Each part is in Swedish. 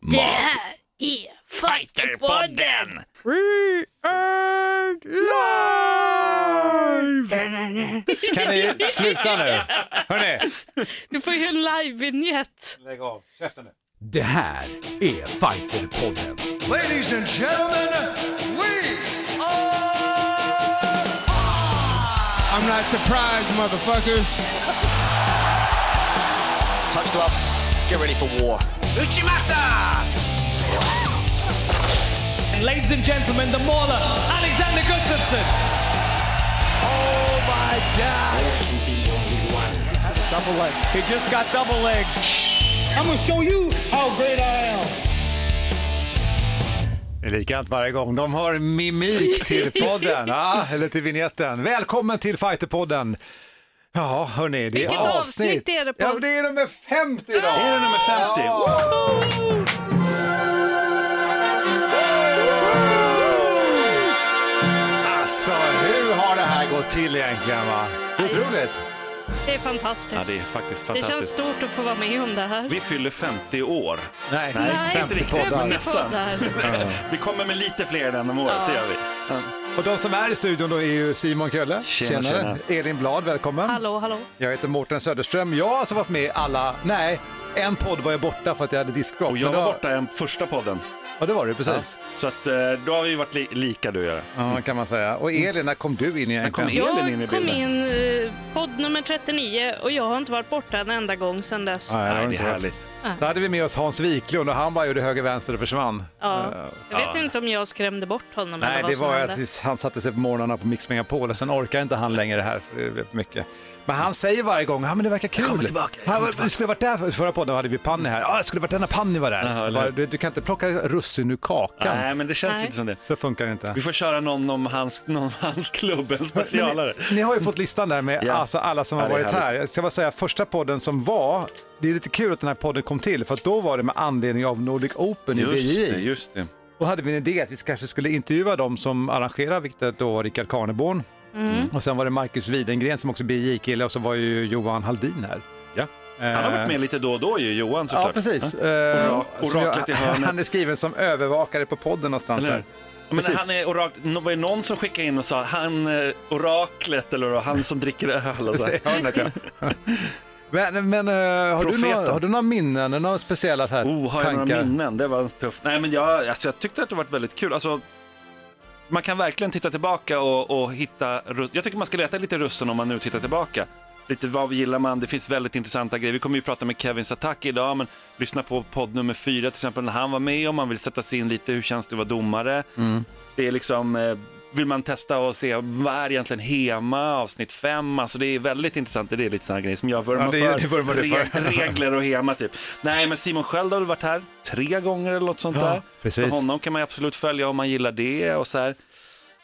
Det här är Fighterpodden! We are live! Kan ni sluta nu? Hörni, Du får ju en live-vignett. lägg av käften nu. Det här är Fighterpodden. Ladies and gentlemen, we are. I'm not surprised, motherfuckers. Touch gloves. Get ready for war. Uchimata! And ladies and gentlemen, the mauler, Alexander Gustafsson. Oh my God! Double leg. He just got double leg. I'm gonna show you how great I am. Det är likadant varje gång. De har mimik till podden, ja, eller till vignetten. Välkommen till Fighterpodden. Ja, hörni, det är Vilket avsnitt är det på? Ja, det är nummer 50 idag. Är det nummer 50? Alltså, hur har det här gått till egentligen? Va? Otroligt. Det är Ja, fantastiskt. det är faktiskt det känns stort att få vara med om det här. Vi fyller 50 år. Nej, Nej, Nej, inte riktigt, 50 men nästan. poddar. Vi kommer med lite fler än om året, det gör vi. Ja. Och de som är i studion då är ju Simon Kölle, Tjena, Tjenare. Elin Blad, välkommen. Hallå, hallå. Jag heter Mårten Söderström. Jag har alltså varit med alla, nej, en podd var jag borta för att jag hade diskbråck. Och jag var då- borta i den första podden. Ja, det var det, precis. Så att, eh, då har vi varit li- lika du och jag. Ja, kan man säga. Och Elin, när kom du in egentligen? kom Elin in i Jag kom in eh, podd nummer 39 och jag har inte varit borta en enda gång sedan dess. Nej, Nej, det är det. härligt. Så hade vi med oss Hans Wiklund och han bara gjorde höger vänster och försvann. Ja. Jag vet inte om jag skrämde bort honom eller Nej, vad det som var hände. att han satte sig på morgnarna på Mix Megapol och sen orkar inte han längre det här för det är för mycket. Men han säger varje gång, ja men det verkar kul. kommer tillbaka, jag kommer Han, du skulle varit där för, förra podden hade vi Panny här. Ja, jag skulle varit där när Panny var där. Eller- Bara, du, du kan inte plocka russin ur kakan. Nej, men det känns Nej. lite som det. Så funkar det inte. Vi får köra någon om hans, någon hans klubb, en specialare. Ni, ni har ju fått listan där med Ja. alltså alla som har Ja, är varit här. Jag ska bara säga första podden som var, det är lite kul att den här podden kom till för att då var det med anledning av Nordic Open i Just BJJ. det, just det. Då hade vi en idé att vi kanske skulle intervjua dem som arrangerar, vilket då var Rickard Karneborn. Mm. Och sen var det Marcus Widengren som också är BJJ-kille och så var ju Johan Haldin här. Ja. Han har varit med lite då och då ju, Johan såklart. Ja, precis. Ja. Eh, Orak- oraklet i hörnet. Han är skriven som övervakare på podden någonstans. Här. Ja, Men han är orak... var det någon som skickade in och sa han eh, oraklet eller han som dricker öl och så. Men, men eh, har, du några, har du några minnen, några speciella här, Oh, har jag några tankar? minnen? Det var tufft. Nej, men jag, alltså, jag tyckte att det var väldigt kul. Alltså, man kan verkligen titta tillbaka och, och hitta... Jag tycker man ska leta lite russin om man nu tittar tillbaka. Lite vad gillar man? Det finns väldigt intressanta grejer. Vi kommer ju prata med Kevin Sataki idag, men lyssna på podd nummer fyra till exempel när han var med om man vill sätta sig in lite hur känns det att vara domare. Mm. Det är liksom, eh, vill man testa och se vad är egentligen HEMA avsnitt fem, alltså det är väldigt intressant. Det är lite sådana grejer som jag vurmar Ja, för. Re- regler och HEMA typ. Nej, men Simon Sköld har väl varit här tre gånger eller något sånt Ja, där. precis. Så honom kan man absolut följa om man gillar det och så här.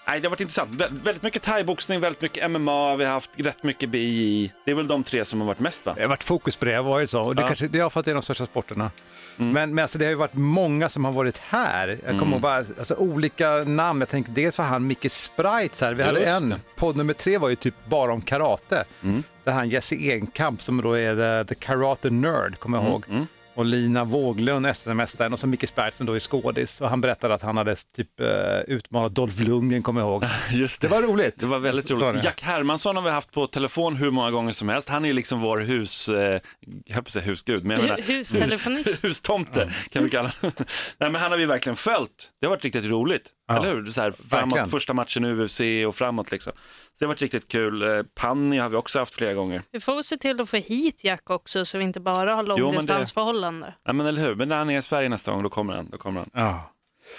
Nej, det har varit intressant. Vä- väldigt mycket thaiboxning, väldigt mycket MMA, vi har haft rätt mycket BI. Det är väl de tre som har varit mest va? Det har varit fokus på det, har varit så. Och det, Ja. kanske, det är för att det är de största sporterna. Men, men alltså, det har ju varit många som har varit här. Jag kommer ihåg bara, alltså, olika namn. Jag tänkte dels var han Micke Sprites här. Vi hade Just en. det. Podd nummer tre var ju typ bara om karate. Där han Jesse Enkamp som då är the, the karate nerd, kommer jag ihåg. Och Lina Våglund, SM-mästaren och så Micke som då är skådis. Och han berättade att han hade typ uh, utmanat Dolph Lundgren, kommer jag ihåg. Just Det var roligt. Det var väldigt Så- så roligt. det. Jack Hermansson har vi haft på telefon hur många gånger som helst. Han är ju liksom vår hus, eh, jag höll på att säga husgud, men jag menar hustelefonist. hustomte kan vi kalla det. Nej, men han har vi verkligen följt. Det har varit riktigt roligt, Ja, eller hur? Så här, verkligen. framåt, första matchen i UFC och framåt liksom. Så det har varit riktigt kul. Eh, Panny har vi också haft flera gånger. Vi får se till att få hit Jack också så vi inte bara har men det- långdistansförhållande. Ja, men eller hur? Men när han är i Sverige nästa gång, då kommer han. Då kommer han. Ja.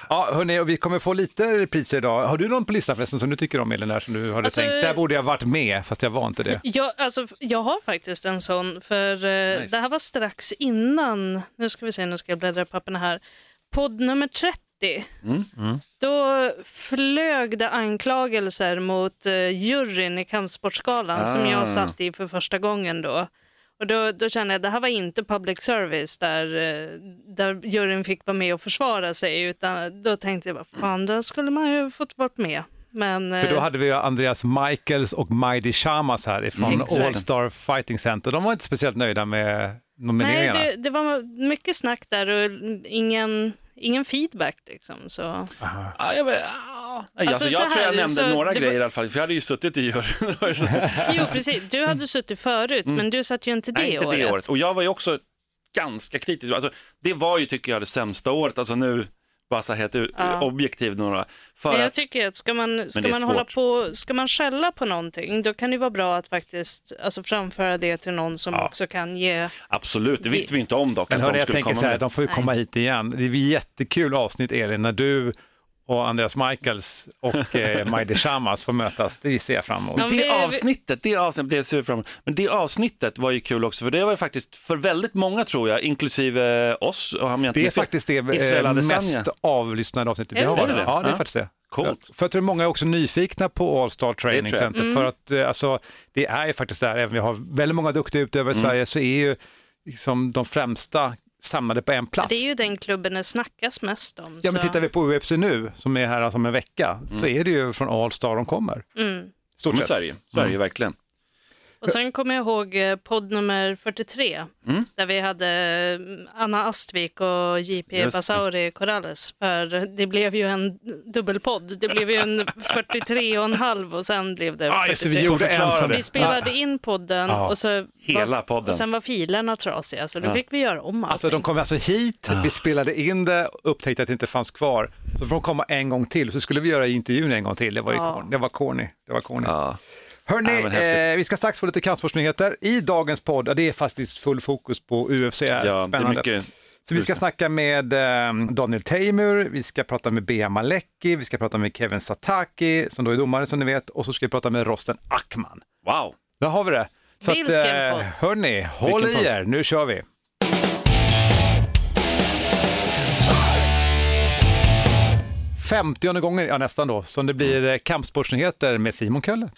Ja, hörni, och vi kommer få lite repriser idag. Har du någon på listan förresten som du tycker om, Elin, där, som du hade Alltså- tänkt? Där borde jag varit med, fast jag var inte det. Jag, alltså, jag har faktiskt en sån, för eh, Nice. det här var strax innan, nu ska vi se, nu ska jag bläddra i papperna här, podd nummer 30. Då flög det anklagelser mot uh, juryn i Kampsportsgalan som Ah. jag satt i för första gången då. Och då, då kände jag att det här var inte public service där, eh, där juryn fick vara med och försvara sig utan då tänkte jag, vad fan, då skulle man ju fått vara med. Men, För då eh, hade vi ju Andreas Michaels och Majdi Shamas här ifrån Exakt. All Star Fighting Center. De var inte speciellt nöjda med, Nej, nomineringarna? det, det var mycket snack där och ingen, ingen feedback. Liksom, så. Ja, jag, ja. alltså, Alltså, jag så tror jag här, nämnde några grejer var- i alla fall, för jag hade ju suttit i juryn. Jo, precis. Du hade suttit förut, men du satt ju inte det Nej, inte året. det året. Och jag var ju också ganska kritisk. Alltså, det var ju, tycker jag, det sämsta året. Alltså nu, u- Ja. objektivt några. För Men jag att, tycker att ska man, ska man hålla på, ska man skälla på någonting, då kan det vara bra att faktiskt alltså, framföra det till någon som också kan ge... absolut, det visste vi inte om dock. Men att hörni, de jag tänker komma så här, med. de får ju Nej. komma hit igen. Det är jättekul avsnitt Elin, när du och Andreas Michaels och eh, Majdi Shamas får mötas. Det ser jag fram emot. Ja, Det avsnittet, det avsnittet, det ser vi fram emot. Men det avsnittet var ju kul också, för det var ju faktiskt för väldigt många tror jag, inklusive oss. Och han Det är faktiskt det Israel eh, mest avlyssnade avsnittet vi Är det har. så? Ja, det är Ja. faktiskt det. Coolt. För jag tror många är också nyfikna på All Star Training Det jag. Center. För att eh, alltså, det är ju faktiskt där, även om vi har väldigt många duktiga utövare i Mm. Sverige, så är ju liksom de främsta samlade på en plats. Det är ju den klubben det snackas mest om. Ja, men så- tittar vi på UFC nu, som är här alltså om en vecka, så är det ju från All Star de kommer. Mm. Stort Men sett. Sverige, Sverige verkligen. Och sen kommer jag ihåg eh, podd nummer 43, Mm. där vi hade eh, Anna Astvik och JP. Basauri Corrales. För det blev ju en dubbelpodd. Det blev ju en 43 och en halv och sen blev det Ja, just det, 43. vi gjorde en. Vi spelade in podden Ja. och, så Hela var, podden. och sen var filerna trasiga så då fick vi göra om allting. Alltså de kom alltså hit, vi spelade in det, upptäckte att det inte fanns kvar. Så får de komma en gång till, så skulle vi göra intervjun en gång till. Det var ju Ja. corny. Det var corny. Det var corny. Hörni, Ja, eh, vi ska strax få lite kampsportsnyheter. I dagens podd, det är faktiskt full fokus på UFC. Ja, det är Spännande. mycket Så vi ska snacka med eh, Daniel Taimur, vi ska prata med Bea Malecki, vi ska prata med Kevin Sataki, som då är domare som ni vet, och så ska vi prata med Rosten Ackman. Wow. Där har vi det. Så att, Vilken podd. hörni, håll Vilken i er, nu kör vi. Femtionde gången, ja nästan då, som det blir eh, kampsportsnyheter med Simon Kölle.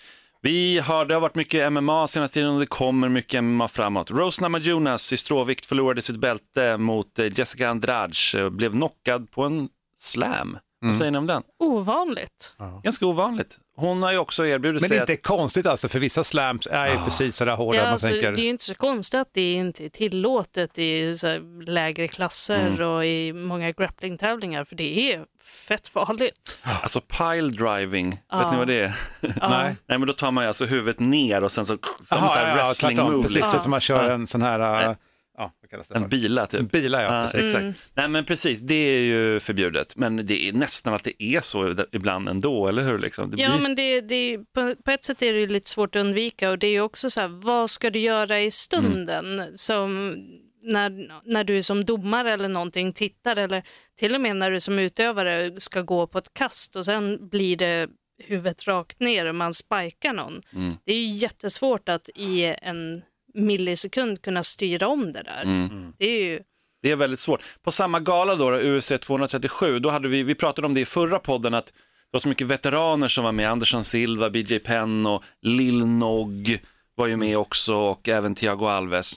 Vi har, det har varit mycket MMA senaste tiden och det kommer mycket MMA framåt. Rose Namajunas i stråvikt förlorade sitt bälte mot eh, Jessica Andrade och blev knockad på en slam. Vad säger ni om den? Ovanligt. Ganska ovanligt. Hon har ju också erbjudit Men det sig är inte att... konstigt alltså, för vissa slams är ju precis sådär hårda. Ja, man alltså, tänker. Det är ju inte så konstigt att det inte är tillåtet i så här, lägre klasser Mm. och i många grapplingtävlingar för det är fett farligt. Alltså pile driving, vet Ja. ni vad det är? Nej. Nej men då tar man ju alltså huvudet ner och sen så, som en sån här wrestling tvärtom. move. Precis liksom. som man kör en sån här, äh, ja, vad kallas det En för? bila typ. En bila, ja, precis. exakt. Nej men precis, det är ju förbjudet. Men det är nästan att det är så ibland ändå, eller hur? Liksom? Det Ja, blir... men det, det, är- på, på ett sätt är det lite svårt att undvika och det är ju också så här, vad ska du göra i stunden? Mm. Som när, när du som domare eller någonting tittar eller till och med när du som utövare ska gå på ett kast och sen blir det huvudet rakt ner och man spikar någon. Mm. Det är ju jättesvårt att i en millisekund kunna styra om det där. Mm. Det är ju Det är väldigt svårt. På samma gala då, då UFC 237, då hade vi, vi pratade om det i förra podden, att det var så mycket veteraner som var med. Andersson Silva, BJ Penn och Lil Nog var ju med också och även Thiago Alves.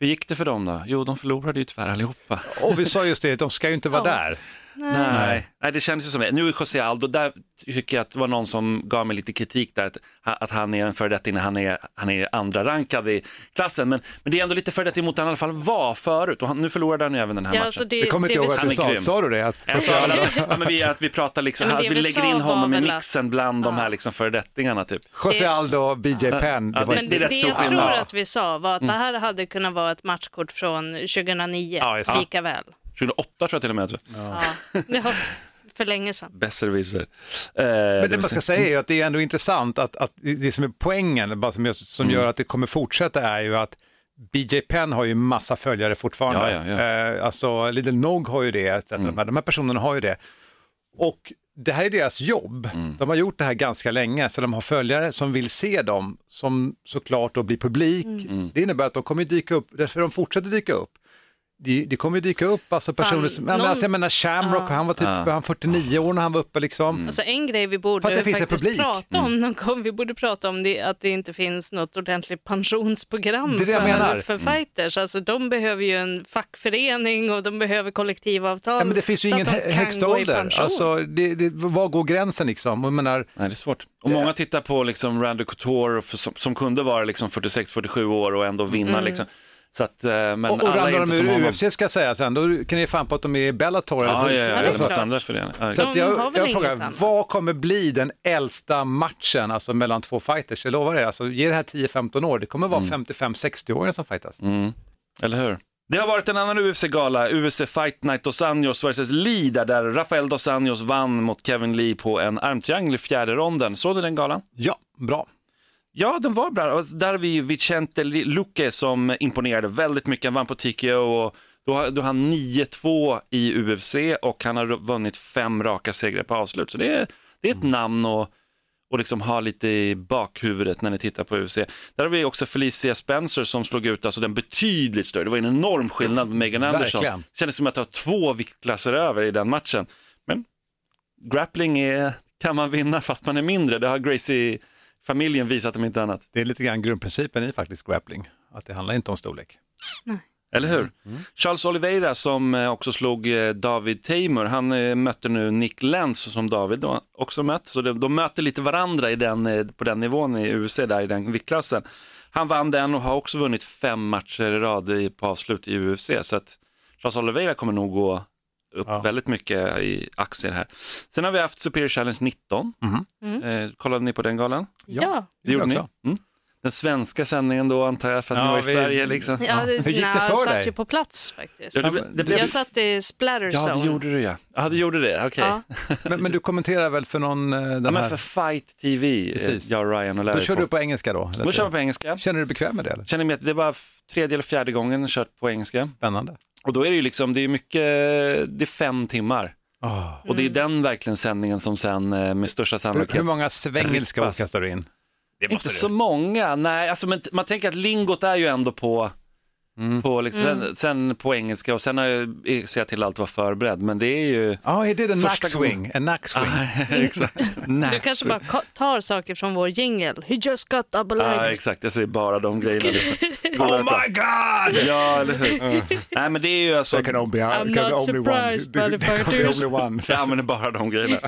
Hur gick det för dem då? Jo, de förlorade ju tyvärr allihopa. Och vi sa just det, de ska ju inte vara Ja. där. Nej. Nej, det kändes ju som det. Nu är José Aldo, där tycker jag att det var någon som gav mig lite kritik där, att, att han är en föredetting när han är, han är andra rankad i klassen. Men, men det är ändå lite föredetting mot han i alla fall var förut och han, nu förlorade han ju även den här ja, matchen. alltså det, Jag kommer inte ihåg att du sa, sa du det? Att, ja, men vi, att vi pratar liksom, Ja, att vi lägger in honom i mixen bland de här liksom föredettingarna typ. José Aldo och BJ Penn. Ja, det var, Men det är det, det jag tror att vi sa var att det här hade kunnat vara ett matchkort från 2009, Ja, lika väl. 2008 tror jag till och med. tror jag. Ja. Var för länge sedan. Besserwisser. Eh, Men det man ska säga är ju att det är ändå intressant att, att det som är poängen, bara som, gör- som Mm. gör att det kommer fortsätta är ju att BJ Penn har ju massa följare fortfarande. Ja, ja, ja. Eh, alltså Little Nog har ju det, etc. Mm. De, här, de här personerna har ju det. Och det här är deras jobb. Mm. De har gjort det här ganska länge, så de har följare som vill se dem, som såklart då blir publik. Mm. Det innebär att de kommer dyka upp, därför de fortsätter dyka upp. Det, det kommer ju dyka upp alltså personer som, ja, någon- alltså, jag menar Shamrock, han var typ Ja. han 49 år när han var uppe liksom. Alltså en grej vi borde faktiskt prata om någon gång, vi borde prata om det, att det inte finns något ordentligt pensionsprogram Det det jag menar. för, för fighters. Alltså de behöver ju en fackförening och de behöver kollektivavtal. Ja, men det finns ju så ingen att de hö- kan högsta ålder. Alltså, det, det, var går gränsen liksom? Jag menar, Nej, det är svårt. Och många tittar på liksom Randy Couture som, som kunde vara liksom 46-47 år och ändå vinna. Mm. Liksom. Så att, eh, men Och, och alla ramlar de ur honom. UFC ska jag säga sen, då kan ni fan på att de är i Bellator. eller Ja, så. ja, ja, ja, det föreningar. Ja, Så att jag, jag frågar, annat. vad kommer bli den äldsta matchen alltså mellan två fighters? Jag lovar er, alltså, ge det här 10-15 år, det kommer vara 55-60-åringar som fightas. Mm. Eller hur? Det har varit en annan UFC-gala, UFC Fight Night Dos Anjos vs Lee, där, där Rafael Dos Anjos vann mot Kevin Lee på en armtriangel i fjärde ronden. Såg du den galan? Ja, bra. Ja, den var bra. Där har vi ju Vicente Luque som imponerade väldigt mycket. Han vann på TKO och då har, då han 9-2 i UFC och han har vunnit fem raka segrar på avslut. Så det är, det är ett namn och, och liksom ha lite i bakhuvudet när ni tittar på UFC. Där har vi också Felicia Spencer som slog ut alltså den betydligt större. Det var en enorm skillnad med Megan Anderson. Verkligen. Det kändes som att det var två viktklasser över i den matchen. Men grappling är, kan man vinna fast man är mindre. Det har Gracie-familjen visat om inte annat. Det är lite grann grundprincipen i faktiskt grappling, att det handlar inte om storlek. Eller hur? Charles Oliveira som eh, också slog eh, David Tamer, han eh, mötte nu Nick Lenz som David också mött. Så de, de möter lite varandra i den, på den nivån i UFC, där i den viktklassen. Han vann den och har också vunnit fem matcher i rad på avslut i UFC. Så att Charles Oliveira kommer nog gå upp Ja. väldigt mycket i aktier här. Sen har vi haft Superior Challenge 19. Eh, kollade ni på den galan? Ja. Det gjorde ni? Mm. Den svenska sändningen då antar jag för att ni Ja, var i vi- Sverige liksom. Ja, det, Hur gick det för jag satt dig? ju på plats faktiskt. Ja, det, ble- det blev... Jag satt i splatter Ja, zone. det gjorde du ja. Ja, det gjorde det, okej. Ja. Men, men du kommenterar väl för någon, eh, den Ja, men för Fight TV, eh, Precis. jag, Ryan och Larry Då kör på. du på engelska då? eller? Då kör vi på engelska. Känner du dig bekväm med det? Eller? Känner mig att det var tredje eller fjärde gången jag kört på engelska. Spännande. Och då är det ju liksom, det är mycket, det är fem timmar. Ah. Och det är den verkligen sändningen som sen eh, med största sannolikhet hur många svengelska kastar du in? Det Inte så många, nej, alltså, men man tänker att lingot är ju ändå på, Mm. på liksom, sen, sen på engelska och sen har jag ser jag till allt vara förberedd, men det är ju... Ja, är det en nackswing? En nackswing? exakt. Du kanske bara tar saker från vår jingle. He just got double legged. exakt, jag säger bara de grejerna. Liksom. oh my god! Ja, eller hur? Nej, men det är ju alltså... There can only I'm can not surprised, motherfuckers. only one. Jag använder bara de grejerna.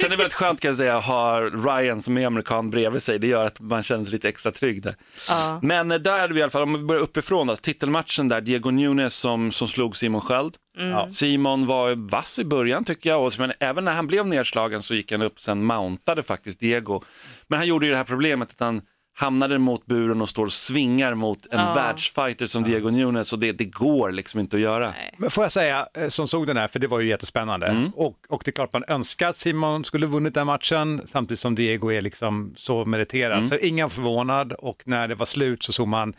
Sen är det väldigt skönt kan jag säga att ha Ryan som är amerikan bredvid sig. Det gör att man känner sig lite extra trygg där. Ja. Men eh, där är vi i alla fall, om vi börjar uppifrån, då, titelmatchen där, Diego Nunes som, som slog Simon Sköld. Mm. Simon var vass i början tycker jag, och, men även när han blev nedslagen så gick han upp, sen mountade faktiskt Diego. Men han gjorde ju det här problemet att han hamnade mot buren och står och svingar mot en Ja. världsfighter som Diego Nunes och det, det går liksom inte att göra. Men får jag säga, eh, som såg den här, för det var ju jättespännande. Mm. Och, och det är klart man önskar att Simon skulle vunnit den matchen, samtidigt som Diego är liksom så meriterad. Mm. Så ingen förvånad och när det var slut så såg man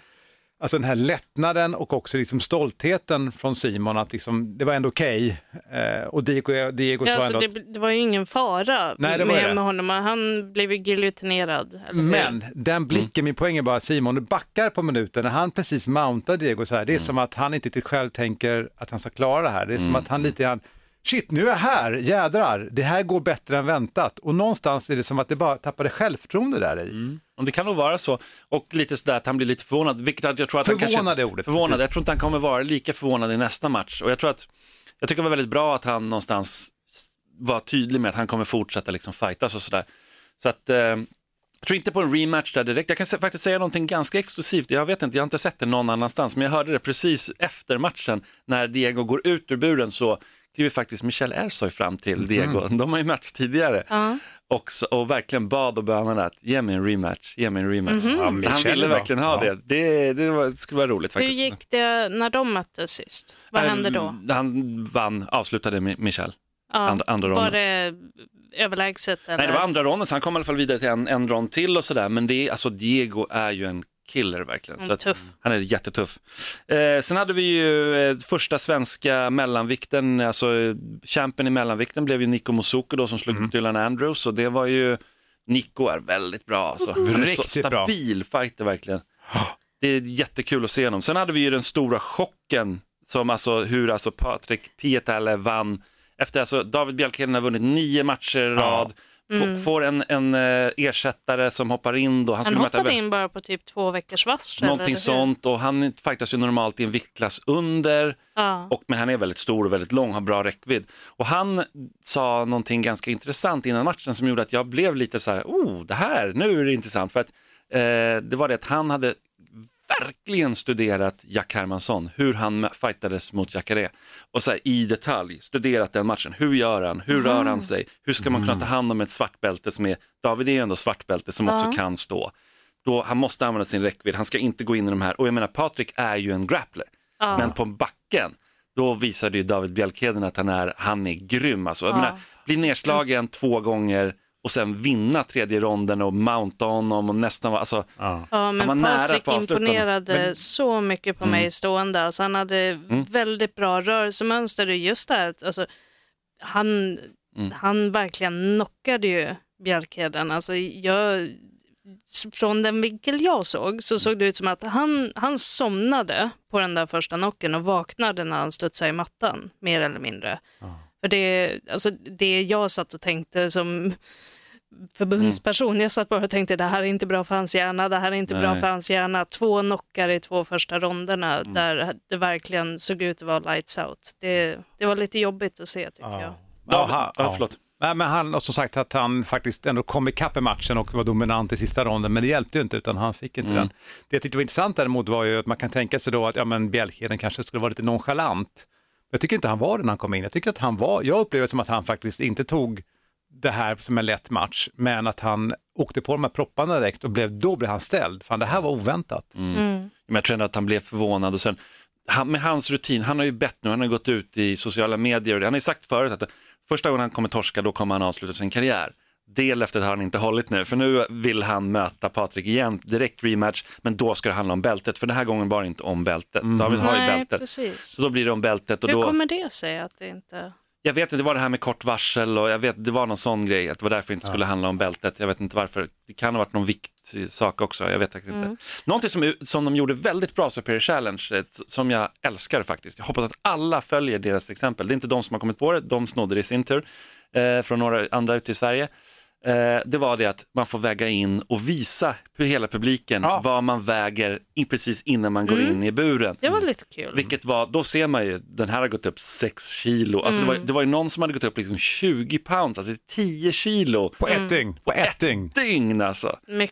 Alltså den här lättnaden och också liksom stoltheten från Simon att liksom, det var ändå okej. Eh, och Diego, Diego Ja, sa alltså, ändå det, det var ju ingen fara Nej, det var med, det. med honom. Han blev ju giljotinerad. Men den blicken, min poäng är bara att Simon, du backar på minuten när han precis mountar Diego så här. Det är som att han inte riktigt själv tänker att han ska klara det här. Det är som att han lite grann, shit nu är jag här, jädrar, det här går bättre än väntat. Och någonstans är det som att det bara tappade självförtroende där i. Och Det kan nog vara så. Och lite sådär att han blir lite förvånad. Vilket jag tror att han Förvånad kanske... är ordet, Förvånad. precis. Jag tror inte han kommer vara lika förvånad i nästa match. Och jag tror att, jag tycker det var väldigt bra att han någonstans var tydlig med att han kommer fortsätta liksom fightas och sådär. Så att, eh, jag tror inte på en rematch där direkt. Jag kan faktiskt säga någonting ganska exklusivt. Jag vet inte, jag har inte sett det någon annanstans, men jag hörde det precis efter matchen när Diego går ut ur buren så kliver faktiskt Michel Ersoy fram till Diego. De har ju mötts tidigare Ja. och, så, och verkligen bad och bönade att ge mig en rematch, ge mig en rematch. Ja, Så han Michel ville verkligen ha Ja. det. Det, det, var, det skulle vara roligt Hur faktiskt. gick det när de möttes sist? Vad Ehm, hände då? Han vann, avslutade med Michel. Ja. andra- andra var ronden. det överlägset? Eller? Nej, det var andra ronden så han kom i alla fall vidare till en, en rond till och sådär. Men det alltså Diego är ju en killer verkligen. Mm, Så att. Han är jättetuff. Eh, sen hade vi ju eh, första svenska mellanvikten, alltså eh, champion i mellanvikten blev ju Nico Musuko då som slog Mm. Dylan Andrews och det var ju, Nico är väldigt bra alltså. Han är så Riktigt bra. stabil fighter verkligen. Det är jättekul att se honom. Sen hade vi ju den stora chocken som alltså hur alltså Patrik Pietale vann efter alltså David Bjelkheden har vunnit nio matcher i rad. F- Får en, en eh, ersättare som hoppar in då. Han, Han skulle möta hoppade in bara på typ två veckors varsel. Någonting sånt och han fightas ju normalt i en viktklass under, Ja. och, men han är väldigt stor och väldigt lång, har bra räckvidd. Och han sa någonting ganska intressant innan matchen som gjorde att jag blev lite så här, oh, det här, nu är det intressant. För att eh, det var det att han hade verkligen studerat Jack Hermansson, hur han fightades mot Jacare. Och så här, i detalj studerat den matchen. Hur gör han? Hur rör han sig? Hur ska man kunna ta hand om ett svartbälte som är, David är ju ändå svartbälte som också kan stå. Då, han måste använda sin räckvidd, han ska inte gå in i de här, och jag menar Patrik är ju en grappler. Men på backen, då visade ju David Bjelkheden att han är, han är grym. Alltså. Jag menar, bli nedslagen två gånger och sen vinna tredje ronden och mounta honom och nästan vara, alltså, Ja, var men nära Patrik på avslutande. imponerade så mycket på mig stående. Alltså, han hade väldigt bra rörelsemönster och just det här, alltså, han, han verkligen knockade ju Bjälkheden. Alltså, jag, från den vinkel jag såg så såg det ut som att han, han somnade på den där första knocken och vaknade när han studsade i mattan, mer eller mindre. För det, alltså, det jag satt och tänkte som förbundsperson, jag satt bara och tänkte det här är inte bra för hans hjärna, det här är inte bra Nej. för hans hjärna. Två knockar i två första ronderna där det verkligen såg ut att vara lights out. Det, det var lite jobbigt att se tycker jag. Ja, David, han- ja, förlåt. Nej, men han, och som sagt att han faktiskt ändå kom ikapp i matchen och var dominant i sista ronden, men det hjälpte ju inte utan han fick inte den. Det jag tyckte var intressant däremot var ju att man kan tänka sig då att ja, men Bjälkheden kanske skulle vara lite nonchalant. Jag tycker inte han var det när han kom in. Jag tycker att han var, jag upplever det som att han faktiskt inte tog det här som en lätt match, men att han åkte på de här propparna direkt och blev, då blev han ställd. Fan, det här var oväntat. Men jag tror ändå att han blev förvånad och sen, han, med hans rutin, han har ju bett nu, han har gått ut i sociala medier och han har ju sagt förut att första gången han kommer torska då kommer han avsluta sin karriär. Det löftet har han inte hållit nu, för nu vill han möta Patrik igen, direkt rematch, men då ska det handla om bältet, för den här gången var det inte om bältet. David har ju bältet, precis. så då blir det om bältet. Och Hur då, kommer det sig att det inte... jag vet inte, det var det här med kort varsel och jag vet, det var någon sån grej, att det var därför det inte skulle handla om bältet. Jag vet inte varför, det kan ha varit någon viktsak också, jag vet faktiskt inte. Någonting som, som de gjorde väldigt bra Superior Challenge, eh, som jag älskar faktiskt, jag hoppas att alla följer deras exempel. Det är inte de som har kommit på det, de snodde det i sin tur eh, från några andra ute i Sverige. Eh, det var det att man får väga in och visa hela publiken Ja. vad man väger precis innan man går in i buren. Det var lite kul. Vilket var, då ser man ju, den här har gått upp 6 kilo. Alltså det, var, det var ju någon som hade gått upp liksom 20 pounds, alltså 10 kilo På ett dygn. På ett dygn. dygn alltså. Mycket,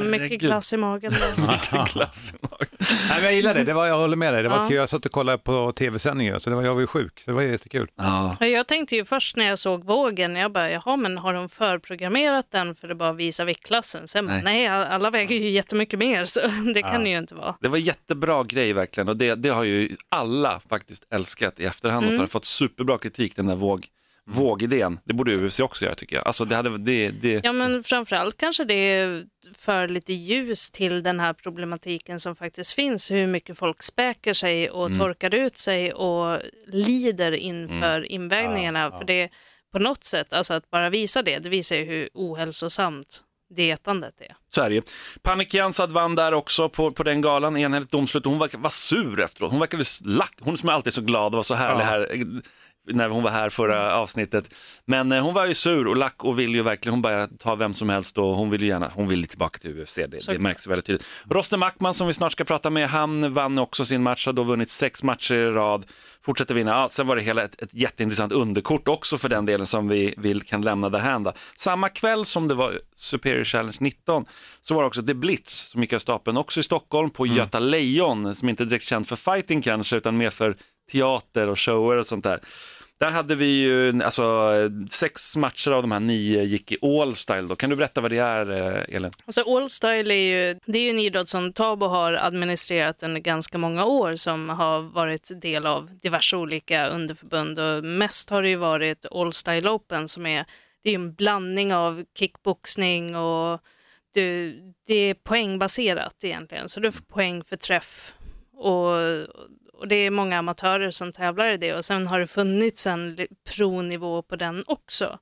mycket Herregud. glass i magen. där. Vilken klass i magen. Nej, men jag gillar det, det var, jag håller med dig. Det var Ja. kul. Jag satt och kollade på tv-sändningen, så det var, jag var ju sjuk. Så det var jättekul. Ja. Ja, Jag tänkte ju först när jag såg vågen, jag bara, jaha men har de förprogrammerat den för att bara visa viktklassen? Sen nej. Nej. alla väger ju jättemycket mer så det kan det ju inte vara. Det var jättebra grej verkligen och det, det har ju alla faktiskt älskat i efterhand och så har det fått superbra kritik den där våg, vågidén. Det borde UFC också göra tycker jag. Alltså det hade, det, det, Ja men framförallt kanske det för lite ljus till den här problematiken som faktiskt finns, hur mycket folk späker sig och torkar ut sig och lider inför invägningarna. För det på något sätt, alltså att bara visa det, det visar ju hur ohälsosamt dietandet är. Så är det ju. Panik Jansad vann där också på, på den galan, enhälligt domslut. Hon var, var sur efteråt. Hon verkade lack. Hon som är alltid så glad och var så härlig här eh, när hon var här förra avsnittet. Men eh, hon var ju sur och lack och vill ju verkligen, hon bara ta vem som helst och hon vill ju gärna, hon vill tillbaka till UFC. Det, det märks väldigt tydligt. Rosten Mackman som vi snart ska prata med, han vann också sin match, har då vunnit sex matcher i rad, fortsätter vinna. Ja, sen var det hela ett, ett jätteintressant underkort också för den delen som vi vill kan lämna därhän. Då. Samma kväll som det var Superior Challenge 19 så var det också The Blitz som gick av stapeln, också i Stockholm på Göta Lejon, som inte direkt känd för fighting kanske, utan mer för teater och shower och sånt där. Där hade vi ju alltså, sex matcher av de här nio gick i all style. Då. Kan du berätta vad det är, eh, Elin? Alltså All Style är ju, det är ju en idrott som Tabo har administrerat under ganska många år som har varit del av diverse olika underförbund och mest har det ju varit All Style Open som är, det är en blandning av kickboxning och du, det är poängbaserat egentligen så du får poäng för träff och, och det är många amatörer som tävlar i det och sen har det funnits en pronivå på den också.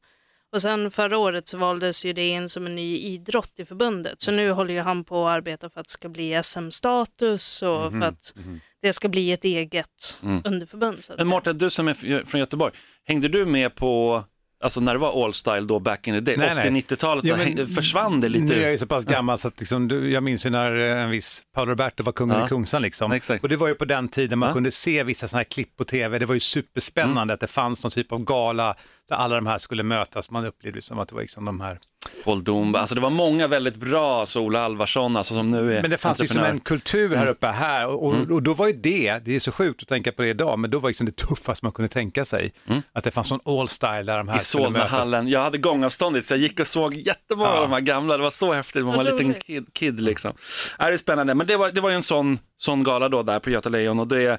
Och sen förra året så valdes ju det in som en ny idrott i förbundet. Så nu håller ju han på att arbeta för att det ska bli SM-status och Mhm, för att det ska bli ett eget underförbund. Så att Men. Mårten, du som är från Göteborg, hängde du med på, alltså när det var all style då back in the day, Nej, nej. 80-90-talet, Ja, men försvann det Nu är jag lite? ju så pass gammal så att liksom, jag minns ju när eh, en viss Paolo Roberto var kungen Ja. i Kungsan. Liksom. Exakt. Och det var ju på den tiden man Ja. kunde se vissa sådana här klipp på tv. Det var ju superspännande Mm. att det fanns någon typ av gala där alla de här skulle mötas. Man upplevde det som att det var liksom de här. Paul Dumba. Alltså det var många väldigt bra, så Ola Alvarsson alltså, som nu är Men det fanns liksom en kultur här uppe här och, och, och då var ju det, det är så sjukt att tänka på det idag, men då var liksom det tuffaste man kunde tänka sig. Att det fanns sån all style där de här I. Solnahallen. Jag hade gångavstånd dit så jag gick och såg jättemånga Ja. av de här gamla. Det var så häftigt, man var en liten kid, kid liksom. Ja, det är spännande, men det var, det var ju en sån, sån gala då där på Göta Lejon och det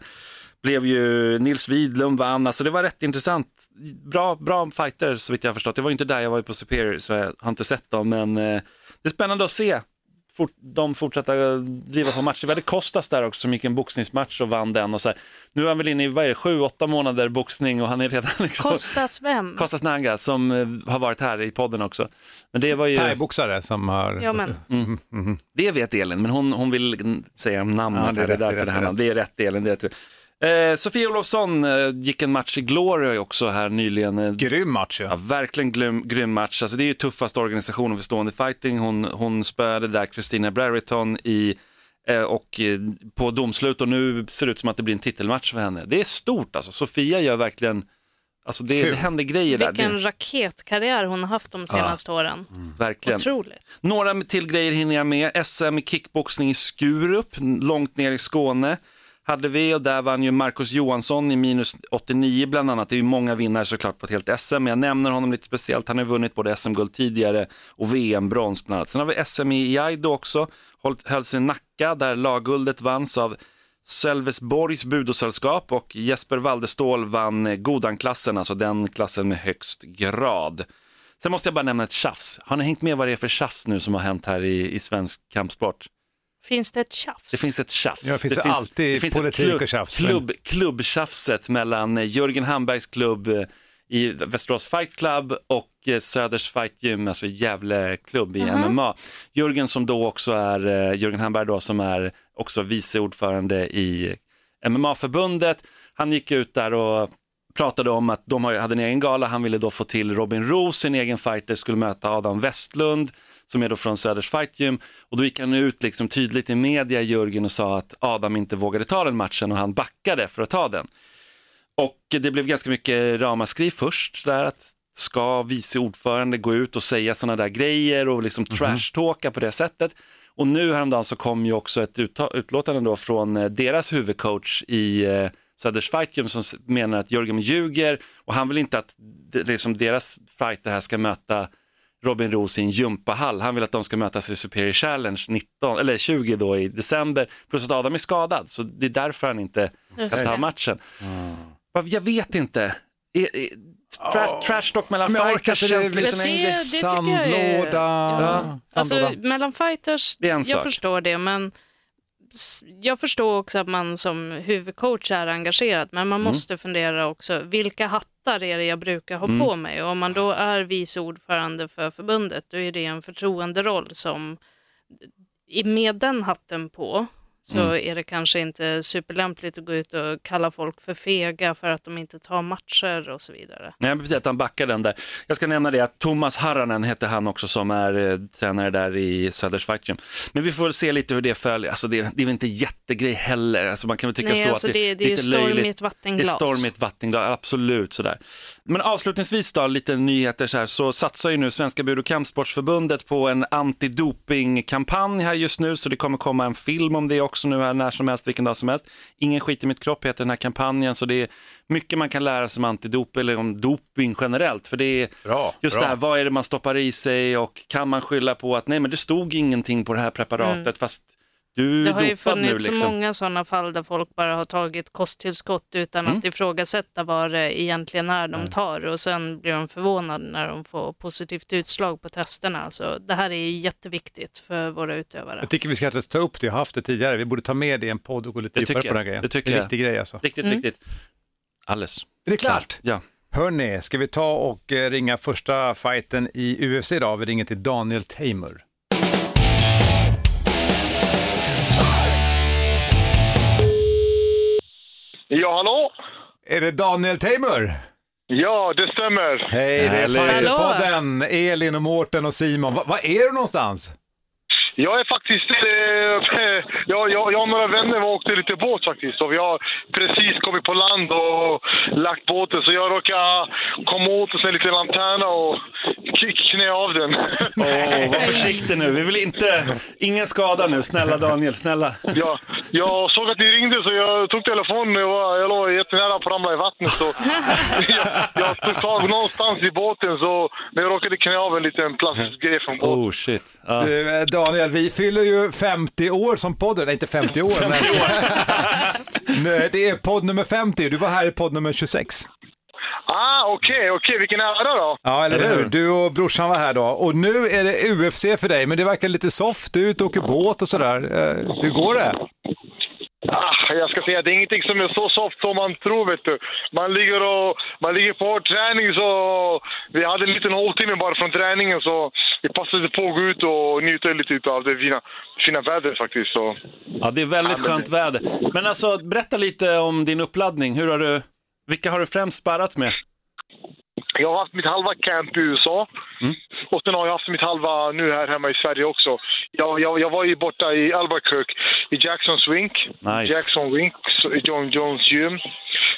blev ju Nils Widlund vann, alltså det var rätt intressant. Bra, bra fighter så vitt jag har förstått. Det var inte där jag var ju på Superior så jag har inte sett dem, men eh, det är spännande att se fort, de fortsätta driva på matcher. Vi hade Kostas där också som gick en boxningsmatch och vann den. Och så här. Nu är han väl inne i vad är det, sju, åtta månader boxning och han är redan liksom... Kostas vem? Kostas Nanga som eh, har varit här i podden också. Men det var ju, Thaiboxare som har... Ja, men. det vet Elin, men hon, hon vill mm, säga namnet. Ja, det är det, är rätt, det är därför rätt, det, det är handlar. det är rätt Elin. Det är rätt. Eh, Sofia Olofsson eh, gick en match i Glory också här nyligen. Eh, Grym match ju. Ja, verkligen grym, grym match. Alltså, det är ju tuffaste organisationen för stående fighting. Hon, hon spöade där Christina Brereton i, eh, och, eh, på domslut och nu ser det ut som att det blir en titelmatch för henne. Det är stort alltså. Sofia gör verkligen, alltså det, Kul. det händer grejer där. Vilken Det, raketkarriär hon har haft de senaste åren. verkligen. Otroligt. Några till grejer hinner jag med. SM i kickboxning i Skurup, långt ner i Skåne. Hade vi och där vann ju Marcus Johansson i minus 89 bland annat. Det är ju många vinnare såklart på ett helt SM, men jag nämner honom lite speciellt. Han har ju vunnit både SM-guld tidigare och VM-brons bland annat. Sen har vi SM i Aido också, hölls i Nacka där lagguldet vanns av Sölvesborgs budosällskap och Jesper Waldestål vann eh, Godanklassen, alltså den klassen med högst grad. Sen måste jag bara nämna ett tjafs. Har ni hängt med vad det är för tjafs nu som har hänt här i, i svensk kampsport? Finns det ett tjafs? Det finns ett tjafs. Ja, det finns alltid ett politik klubb, och tjafs, men- Klubb, klubbtjafset mellan Jörgen Hambergs klubb eh, i Västerås Fight Club och eh, Söders Fight Gym, alltså Gävle klubb i MMA. Jörgen som då också är, eh, Jörgen Hamberg då som är också vice ordförande i MMA-förbundet. Han gick ut där och pratade om att de hade en egen gala, han ville då få till Robin Roos, sin egen fighter, skulle möta Adam Westlund som är då från Söders Fight Gym och då gick han ut liksom tydligt i media, Jörgen, och sa att Adam inte vågade ta den matchen och han backade för att ta den. Och det blev ganska mycket ramaskri först där att ska vice ordförande gå ut och säga sådana där grejer och liksom trashtalka på det sättet. Och nu häromdagen så kom ju också ett utlåtande då från eh, deras huvudcoach i eh, Söders Fight Gym som menar att Jörgen ljuger och han vill inte att det, det är som deras fighter här ska möta Robin Roos i en gympahall. Han vill att de ska mötas i Superior Challenge 19, eller 20 då i december. Plus att Adam är skadad, så det är därför han inte kan ta matchen. Vad- Jag vet inte. Tra, trash talk mellan Men fighters känns det- liksom det- det Sandlåda. Ja. Alltså, Sandlåda. mellan fighters, jag sak. förstår det, men jag förstår också att man som huvudcoach är engagerad, men Mm. man måste fundera också, vilka hattar är det jag brukar ha Mm. på mig? Och om man då är vice ordförande för förbundet, då är det en förtroenderoll som, med den hatten på, så Mm. är det kanske inte superlämpligt att gå ut och kalla folk för fega för att de inte tar matcher och så vidare. Nej, precis, att han backar den där. Jag ska nämna det att Thomas Harranen hette han också som är eh, tränare där i Söders Gym. Men vi får väl se lite hur det följer. Alltså det, det är väl inte jättegrej heller. Alltså man kan väl tycka Nej, så alltså att det- det är ju lite storm i löjligt. ett vattenglas. Det är storm i ett vattenglas, absolut sådär. Men avslutningsvis då, lite nyheter så här, så satsar ju nu Svenska Bud och Kampsportsförbundet på en antidopingkampanj här just nu, så det kommer komma en film om det också nu här när som helst, vilken dag som helst. Ingen skit i mitt kropp heter den här kampanjen, så det är mycket man kan lära sig om antidoping, eller om doping generellt, för det är Bra, just bra. det här, vad är det man stoppar i sig och kan man skylla på att nej men det stod ingenting på det här preparatet fast du Mm. Det har ju nu funnits så liksom. många sådana fall där folk bara har tagit kosttillskott utan Mm. att ifrågasätta vad det egentligen är de tar och sen blir de förvånade när de får positivt utslag på testerna. Så det här är jätteviktigt för våra utövare. Jag tycker vi ska ta upp det, jag har haft det tidigare, vi borde ta med det i en podd och gå lite Det djupare på den jag. här grejen. Det tycker är en jag. riktig grej alltså. Riktigt, riktigt. Alldeles. Är det klart? Ja. Hörni, ska vi ta och eh, ringa första fighten i UFC idag? Vi ringer till Daniel Tamer. Ja, hallå? Är det Daniel Tamer? Ja, det stämmer. Hej, det är. Fighterpodden, Elin och Mårten och Simon. Va- Var är du någonstans? Jag är faktiskt... Eh, jag, jag, jag och några vänner åkte lite båt faktiskt. Och vi har precis kommit på land och lagt båten. Så jag råkade komma åt en liten lanterna och knä av den. Åh, var försiktig nu. Vi vill inte... Ingen skada nu. Snälla Daniel, snälla. jag, jag såg att ni ringde så jag tog telefonen. Jag, var, jag låg jättenära på att ramla i vattnet. Så jag, jag tog tag någonstans i båten så men jag råkade knä av en liten plastgrej från båten. Oh shit. Ja. Du, eh, Daniel, vi fyller ju 50 år som podden, nej inte 50 år, 50 men år. Nej, det är podd nummer 50, du var här i podd nummer 26. Ah, okej, okej. Vilken ära då. Ja, eller hur? Du och brorsan var här då. Och nu är det UFC för dig, men det verkar lite soft. Du är ute och åker båt och sådär. Eh, hur går det? Ah, jag ska säga, det är ingenting som är så soft som man tror, vet du. Man ligger, och, man ligger på träning, så vi hade en liten håltimme bara från träningen, så vi passade på att gå ut och njuta lite av det fina, fina vädret faktiskt. Så. Ja, det är väldigt skönt väder. Men alltså, berätta lite om din uppladdning. Hur har du... Vilka har du främst sparrat med? Jag har haft mitt halva camp i USA. Och sen har jag haft mitt halva nu här hemma i Sverige också. Jag, jag, jag var ju borta i Albuquerque, i Jacksons Wink. Nice. Jackson Wink, John Jones gym.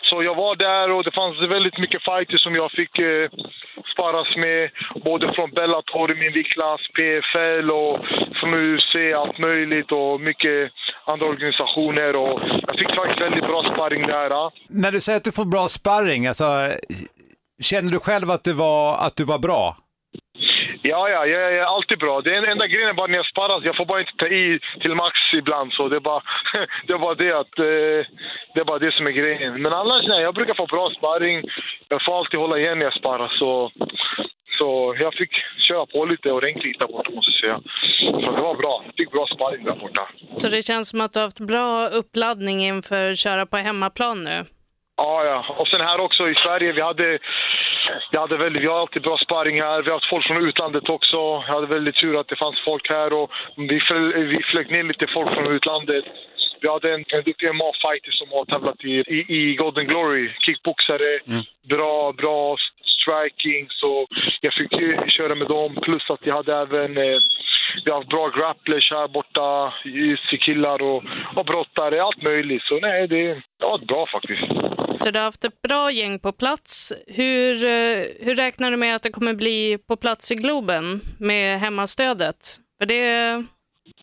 Så jag var där och det fanns väldigt mycket fighters som jag fick eh, sparras med. Både från Bellator i min viktklass, PFL och från UFC, allt möjligt och mycket andra organisationer. Och jag fick faktiskt väldigt bra sparring där. När du säger att du får bra sparring, alltså, känner du själv att du var, att du var bra? Ja, ja, jag är alltid bra. Det är enda grejen är bara när jag sparras, jag får bara inte ta i till max ibland. Så det är bara det, är bara det, att, eh, det är bara det som är grejen. Men annars, nej, jag brukar få bra sparring. Jag får alltid hålla igen när jag sparras. Så, så jag fick köra på lite ordentligt där borta, måste jag säga. Så det var bra. Jag fick bra sparring där borta. Så det känns som att du har haft bra uppladdning inför att köra på hemmaplan nu. Ja, ja. Och sen här också i Sverige, vi hade, vi hade väldigt, vi har alltid bra sparring här. Vi har haft folk från utlandet också. Jag hade väldigt tur att det fanns folk här och vi, vi flög ner lite folk från utlandet. Vi hade en, en duktig MMA-fighter som har tävlat i, i, i Golden Glory, kickboxare. Bra, bra striking, så jag fick köra med dem. Plus att jag hade även eh, vi har haft bra grapplers här borta, killar och, och brottare, allt möjligt. Så nej, det, har varit bra faktiskt. Så du har haft ett bra gäng på plats. Hur, eh, hur räknar du med att det kommer bli på plats i Globen med hemmastödet? För det,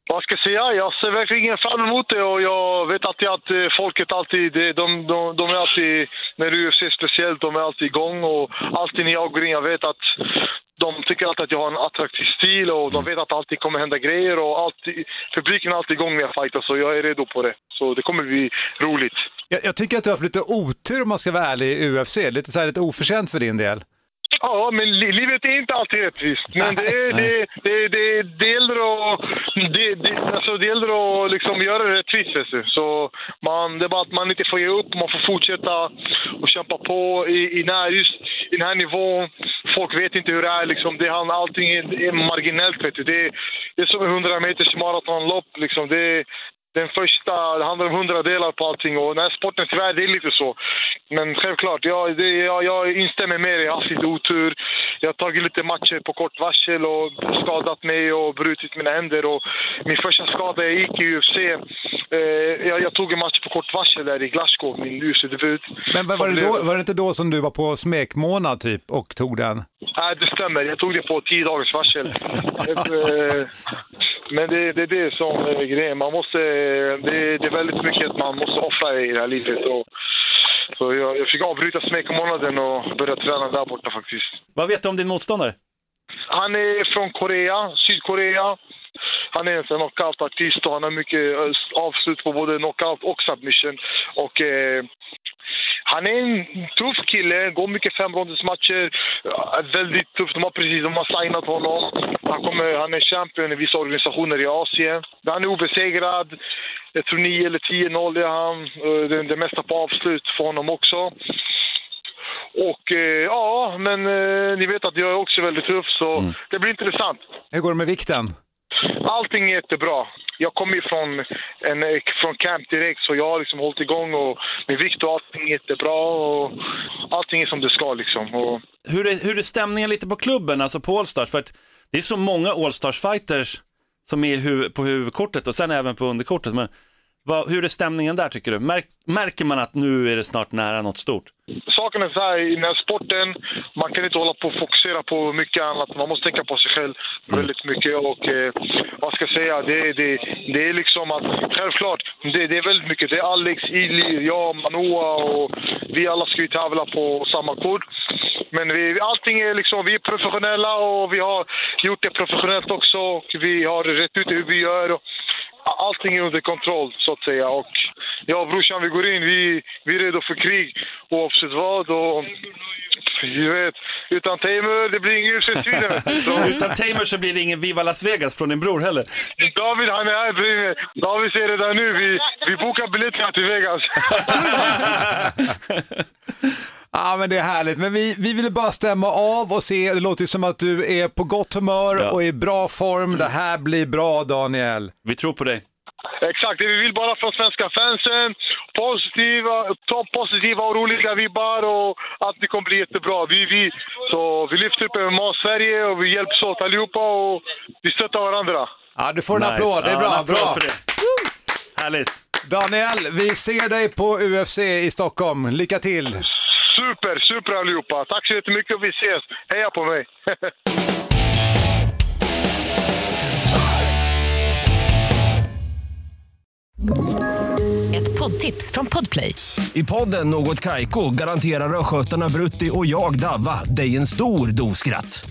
Vad ska jag säga? Jag ser verkligen fram emot det och jag vet alltid att eh, folket alltid, de, de, de, är alltid, när UFC speciellt, de är alltid igång och alltid när jag går in, jag vet att de tycker alltid att jag har en attraktiv stil och de vet att alltid kommer hända grejer och alltid, publiken är alltid igång när jag fightar så jag är redo på det. Så det kommer bli roligt. Jag, jag tycker att du har haft lite otur om man ska vara ärlig i UFC, lite, så här, lite oförtjänt för din del. Ja, men li livet är inte alltid rättvist. Men det, är- det, det, det, det gäller att, det, det, alltså det gäller att liksom göra det rättvist. Så man, det är bara att man inte får ge upp, man får fortsätta och kämpa på i, i, den här, just, i den här nivån. Folk vet inte hur det är. Liksom. Det, allting är, är marginellt. Vet du. Det, det är som en 100 meters maratonlopp. Liksom. Det, den första, det handlar om hundradelar på allting och den här sporten tyvärr, det är lite så. Men självklart, jag, det, jag, jag instämmer med dig. Jag har haft lite otur. Jag har tagit lite matcher på kort varsel och skadat mig och brutit mina händer. Och min första skada, jag gick i UFC. Eh, jag, jag tog en match på kort varsel där i Glasgow, min UFC-debut. Men var, var, det då, var det inte då som du var på smekmånad typ och tog den? Nej, det stämmer. Jag tog det på tio dagars varsel. Eh, Men det, det är det som är grejen. Man måste, det, det är väldigt mycket man måste offra i det här livet. Och, så jag, jag fick avbryta smekmånaden och börja träna där borta faktiskt. Vad vet du om din motståndare? Han är från Korea, Sydkorea. Han är en sån knockout-artist och han har mycket eh, avslut på både knockout och submission. Och, eh, han är en tuff kille, går mycket femrondersmatcher. Väldigt tuff. De har precis de har signat honom. Han, kommer, han är champion i vissa organisationer i Asien. Han är obesegrad. Jag tror 9 eller 10-0 är han. Eh, Det, det mesta på avslut för honom också. Och eh, ja, men eh, ni vet att jag är också väldigt tuff så det blir intressant. Hur går det med vikten? Allting är jättebra. Jag kommer ju från, en, från camp direkt så jag har liksom hållit igång och min vikt och allting är jättebra och allting är som det ska liksom. Och, Hur är, hur är stämningen lite på klubben, alltså på Allstars? För att det är så många Allstars-fighters som är hu- på huvudkortet och sen även på underkortet. Men vad, hur är stämningen där tycker du? Märk, märker man att nu är det snart nära något stort? Saken är så här, i den här sporten, man kan inte hålla på och fokusera på mycket annat. Man måste tänka på sig själv väldigt mycket. Och eh, vad ska jag säga, det, det, det är liksom att självklart, det, det är väldigt mycket. Det är Alex, Ilir, jag, Manoa och vi alla ska ju tävla på samma kod. Men vi, allting är liksom, vi är professionella och vi har gjort det professionellt också. Och vi har rätt ut hur vi gör. Och allting är under kontroll så att säga. Och jag och brorsan vi går in, vi, vi är redo för krig oavsett vad. Och, du vet, utan Teimur, det blir ingen UFC-striden. Utan Tamer så blir det ingen Viva Las Vegas från din bror heller. David han är här bredvid. David säger redan nu, vi, vi bokar biljetterna till Vegas. Ja, men det är härligt. Men vi, vi ville bara stämma av och se, det låter som att du är på gott humör Ja. och i bra form. Det här blir bra, Daniel. Vi tror på dig. Exakt, det vi vill bara från svenska fansen. Positiva, ta positiva och roliga vibbar och allt det kommer bli jättebra. Vi, vi, så vi lyfter upp MMA Sverige och vi hjälps åt allihopa och vi stöttar varandra. Ja, du får en Nice. applåd. Det är Ja, bra. en applåd bra. för det. Härligt. Daniel, vi ser dig på UFC i Stockholm. Lycka till! Super, super allihopa. Tack så jättemycket och vi ses. Heja på mig! Ett poddtips från Podplay. I podden Något Kaiko garanterar östgötarna Brutti och jag, Davva, dig en stor dos skratt.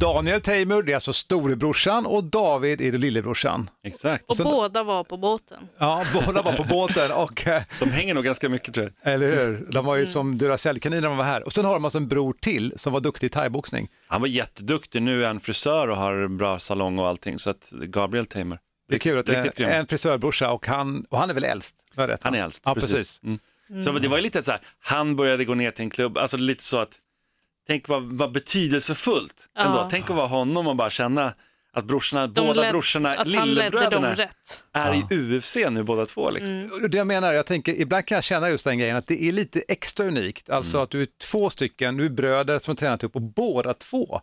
Daniel Teimur, det är alltså storebrorsan och David är det lillebrorsan. Exakt. Och Sen- båda var på båten. Ja, båda var på båten och, eh, De hänger nog ganska mycket tror jag. eller hur, de var ju som Duracellkaniner när de var här. Och sen har de alltså en bror till som var duktig i thaiboxning. Han var jätteduktig, nu är han frisör och har bra salong och allting. Så att Gabriel Tamer. Det är kul att det är en frisörbrorsa och han, och han är väl äldst? Rätt, Han är äldst. Ja, precis. Mm. Så det var ju lite så här, han började gå ner till en klubb, alltså lite så att, tänk vad, vad betydelsefullt ändå. Ja. Tänk att vara honom och bara känna att brorsorna, De båda led- brorsorna, lillebröderna, rätt. är i UFC nu båda två. Liksom. Och Det jag menar, jag tänker, ibland kan jag känna just den grejen att det är lite extra unikt. Alltså att du är två stycken, du är bröder som har tränat upp och båda två.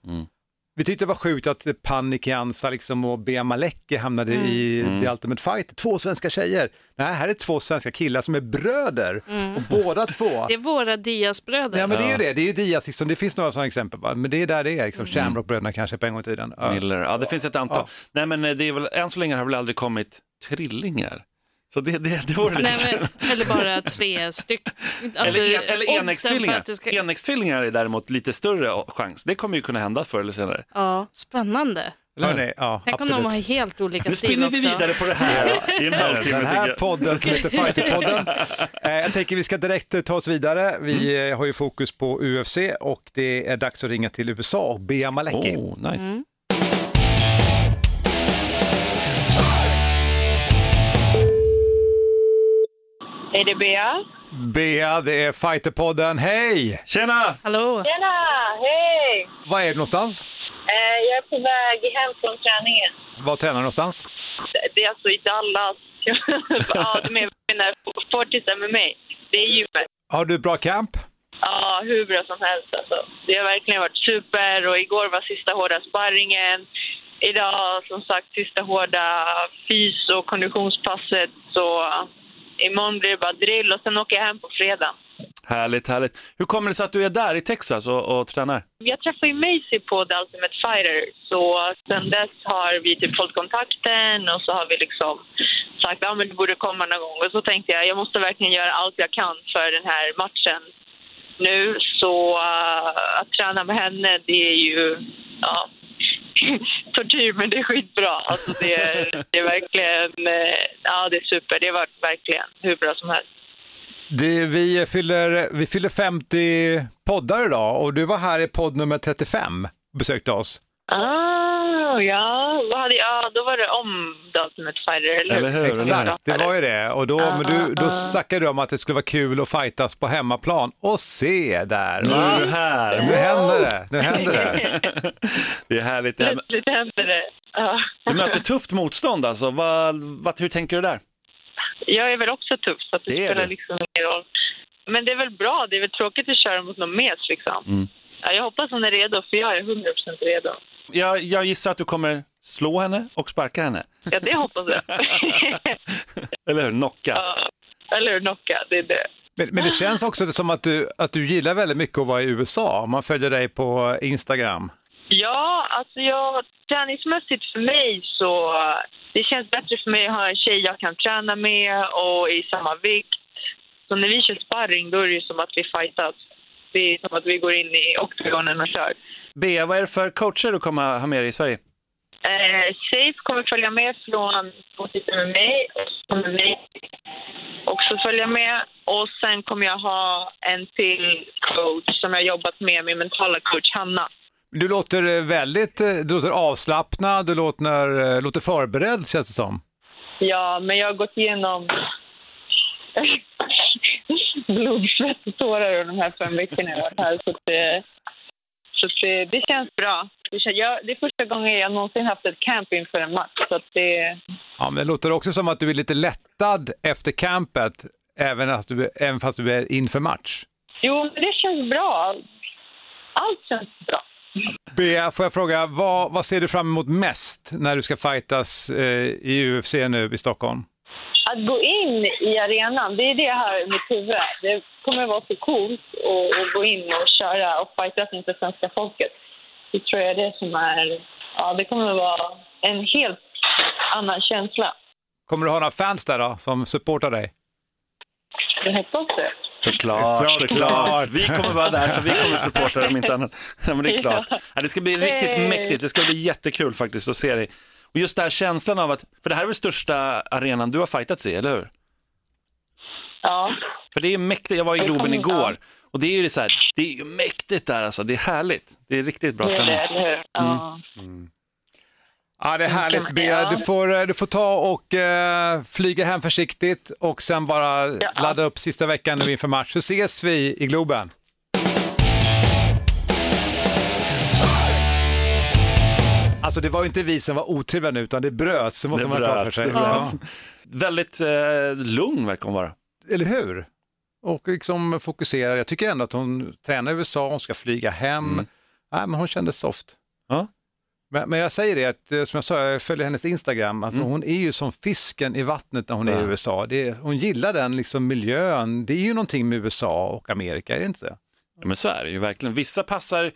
Vi tyckte det var sjukt att Panik Jansa liksom och Bea Maleki hamnade i The Ultimate Fight. Två svenska tjejer. Nej, här är två svenska killar som är bröder och båda två. Det är våra Diaz-bröder. Ja men det är ju det, det är ju Diaz, liksom. det finns några sådana exempel, va? men det är där det är, liksom. Shamrock-bröderna kanske på en gång i tiden. Ja. Miller. Ja, det finns ett antal. Ja. Nej, men eh, det är väl, än så länge har det väl aldrig kommit trillingar. Så det, det, det vore lite Nej, men, eller bara tre stycken. Alltså, eller en, eller enäggstvillingar. det ska- Enäggstvillingar är däremot lite större chans. Det kommer ju kunna hända förr eller senare. Ja, spännande. Hörrni, ja, Tänk om absolut. de har helt olika Nu stil spinner vi också. vidare på det här i en halvtimme. Den här jag. podden som heter Fighterpodden. Eh, jag tänker vi ska direkt eh, ta oss vidare. Vi eh, har ju fokus på UFC och det är dags att ringa till USA och Bea Malecki. Oh, nice. Är det Bea? Bea, det är Fighterpodden. Hej! Tjena! Hallå? Tjena! Hej! Var är du någonstans? Eh, jag är på väg hem från träningen. Var tränar du någonstans? Det är alltså i Dallas. ja, de är mina Fortis MMA. Det är gymmet. Har du bra camp? Ja, hur bra som helst alltså. Det har verkligen varit super och igår var sista hårda sparringen. Idag som sagt sista hårda fys och konditionspasset. Så imorgon blir det bara drill och sen åker jag hem på fredag. Härligt, härligt. Hur kommer det sig att du är där i Texas och, och tränar? Jag träffade ju Macy på The Ultimate Fighter, så sen dess har vi typ fått kontakten och så har vi liksom sagt att men du borde komma någon gång. Och så tänkte jag jag måste verkligen göra allt jag kan för den här matchen nu. Så uh, att träna med henne, det är ju ja, tortyr, men det är skitbra. Alltså det, är- det är verkligen, eh, ja det är super. Det har varit verkligen hur bra som helst. Det, vi, fyller, vi fyller 50 poddar idag och du var här i podd nummer 35 och besökte oss. Ah, ihåg, ja. Vad hade, ja, då var det om Ultimate Fighter, eller hur? Exakt, det var ju det. Och då, Ja, men du, ja, då ja. snackade du om att det skulle vara kul att fightas på hemmaplan. Och se där! Nu är du här. Nu händer det. Nu händer det. Det är härligt. Det Plötsligt hände det. Ja. Du möter tufft motstånd alltså. Vad, vad, hur tänker du där? Jag är väl också tuff, så att det, Det spelar du. liksom ingen roll. Men det är väl bra, det är väl tråkigt att köra mot någon mes liksom. Mm. Ja, jag hoppas hon är redo, för jag är 100% redo. Jag, jag gissar att du kommer slå henne och sparka henne. Ja, det hoppas jag. Eller hur? Knocka. ja. Eller hur, knocka, det är det. Men, men det känns också som att du, att du gillar väldigt mycket att vara i USA. Om man följer dig på Instagram. Ja, alltså jag, träningsmässigt för mig så det känns bättre för mig att ha en tjej jag kan träna med och i samma vikt. Så när vi kör sparring då är det ju som att vi fightas. Det är som att vi går in i oktagonen och kör. Bea, vad är det för coacher du kommer ha med dig i Sverige? Eh, Safe kommer följa med från med mig och kommer mig också följa med. Och sen kommer jag ha en till coach som jag jobbat med, min mentala coach Hanna. Du låter eh, väldigt eh, du låter avslappnad, du låter, eh, låter förberedd känns det som. Ja, men jag har gått igenom blod, svett och tårar under de här fem veckorna jag har varit här. Så, att det, så det, det känns bra. Det, känns, jag, det är första gången jag någonsin haft ett camp inför en match. Så det, Ja, men det låter också som att du är lite lättad efter campet, även, att du, även fast du är inför match. jo, men det känns bra. Allt känns bra. Bea, får jag fråga, vad, vad ser du fram emot mest när du ska fightas eh, i UFC nu i Stockholm? Att gå in i arenan, det är det jag har i mitt huvud. Det kommer att vara så coolt att, att gå in och köra och fightas inför svenska folket. Det tror jag är det som är... Ja, det kommer att vara en helt annan känsla. Kommer du ha några fans där då, som supportar dig? Jag hoppas det. Såklart, såklart. Vi kommer vara där så vi kommer supporta dem inte annat. Ja, men det är klart. Ja, det ska bli riktigt mäktigt. Det ska bli jättekul faktiskt att se dig. Och just den här känslan av att, för det här är väl största arenan du har fightats i, eller hur? Ja. För det är mäktigt, jag var i Globen igår och det är ju så här, det är ju mäktigt där alltså, det är härligt. Det är riktigt bra Det är det, stämning. eller hur? Ja. Ja, det är härligt Bea. Du får, eh, du får ta och eh, flyga hem försiktigt och sen bara Ja. ladda upp sista veckan nu inför match. Så ses vi i Globen. Alltså det var ju inte vi som var otrevliga nu utan det bröts, det måste Det man ha klart för sig. bröts. Väldigt eh, lugn verkar hon vara. Eller hur? Och liksom fokuserar. Jag tycker ändå att hon tränar i USA, hon ska flyga hem. Nej, men hon kändes soft. Ja. Men, men jag säger det, att, eh, som jag sa, jag följer hennes Instagram, alltså, hon är ju som fisken i vattnet när hon är i Ja. USA. Det, hon gillar den liksom, miljön, det är ju någonting med USA och Amerika, är det inte så? Ja, men så är det ju verkligen. Vissa passar,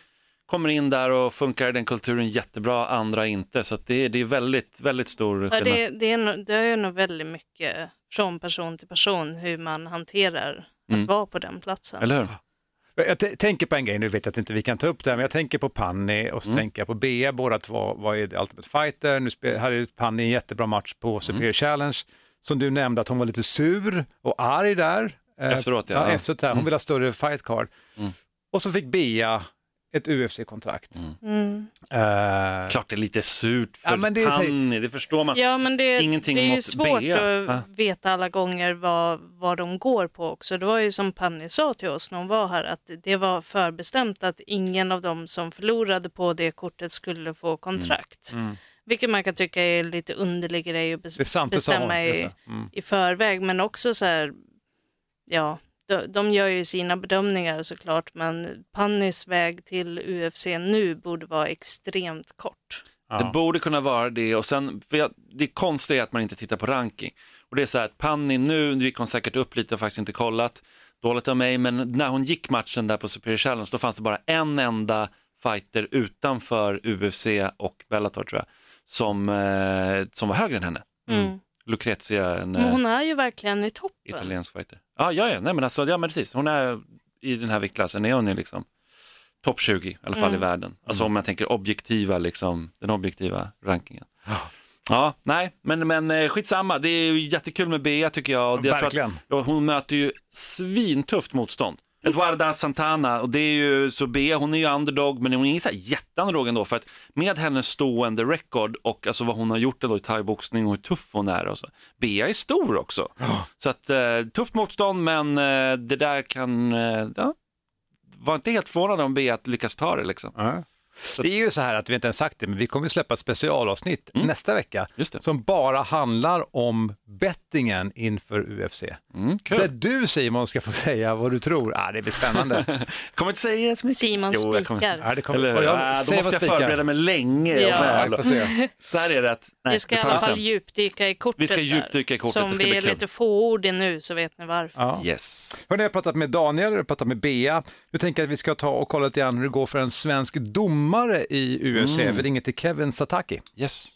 kommer in där och funkar i den kulturen jättebra, andra inte. Så att det, är, det är väldigt, väldigt stor Ja, skillnad. det, det, är nog, det är nog väldigt mycket från person till person hur man hanterar att vara på den platsen. Eller hur? Jag tänker på en grej, nu vet jag att inte vi kan ta upp det här, men jag tänker på Panny och så Mm. tänker jag på Bea, båda två var i The Ultimate Fighter. Nu hade ju Panny en jättebra match på Superior Mm. Challenge. Som du nämnde att hon var lite sur och arg där. Eh, Efteråt, ja. ja. Mm. efteråt, här. Hon ville ha större fight card. Och så fick Bea ett UFC-kontrakt. Mm. Eh, Klart det är lite surt för Ja, men det Panny, det förstår man. Ja, men det, Ingenting det är ju svårt Bea. att veta alla gånger vad, vad de går på också. Det var ju som Panny sa till oss när hon var här, att det var förbestämt att ingen av dem som förlorade på det kortet skulle få kontrakt. Vilket man kan tycka är lite underlig grej att bestämma i. Mm. i förväg, men också så här, ja, de, de gör ju sina bedömningar såklart, men Pannys väg till UFC nu borde vara extremt kort. Det borde kunna vara det och sen, för jag, det konstiga är att man inte tittar på ranking. Och det är så här att Panny nu, nu gick hon säkert upp lite och faktiskt inte kollat, dåligt av mig, men när hon gick matchen där på Superior Challenge då fanns det bara en enda fighter utanför UFC och Bellator tror jag, som, eh, som var högre än henne. Mm. Lucrezia, en Men eh, hon är ju verkligen i toppen. italiensk fighter. Ja, ja, ja, nej men alltså, ja men precis, hon är i den här viktklassen, är hon ju liksom topp 20 i alla fall Mm. i världen. Alltså om man tänker objektiva, liksom, den objektiva rankingen. Ja, nej, men, men eh, skitsamma. Det är ju jättekul med Bea tycker jag. Jag tror Verkligen. Att, ja, hon möter ju svintufft motstånd. Eduarda Santana, och det är ju så Bea, hon är ju underdog, men hon är här jätteunderdog ändå, för att med hennes stående record och alltså vad hon har gjort ändå i thaiboxning och hur tuff hon är och så. Bea är stor också. Så att, eh, tufft motstånd, men eh, det där kan, eh, ja, var inte helt förvånad om Bea att lyckas ta det liksom. Det är ju så här att vi inte ens sagt det, men vi kommer att släppa ett specialavsnitt nästa vecka som bara handlar om bettingen inför UFC. kul. Där du Simon ska få säga vad du tror. Ah, det blir spännande. kommer inte säga så mycket. Simon Jo, jag kommer- spikar. Ja, det kommer, Eller, och jag ja, då måste jag spikar. förbereda mig länge. Ja. och väl. Så här är det att, nej, Vi ska i alla fall djupdyka i kortet Vi ska djupdyka i kortet, Så om det ska vi är lite fåordig nu så vet ni varför. Ja. Yes. Hörrni, jag har pratat med Daniel, jag har pratat med Bea. Nu tänker jag att vi ska ta och kolla lite grann hur det går för en svensk domare i UFC. Mm. Vi ringer till Kevin Sataki. Yes.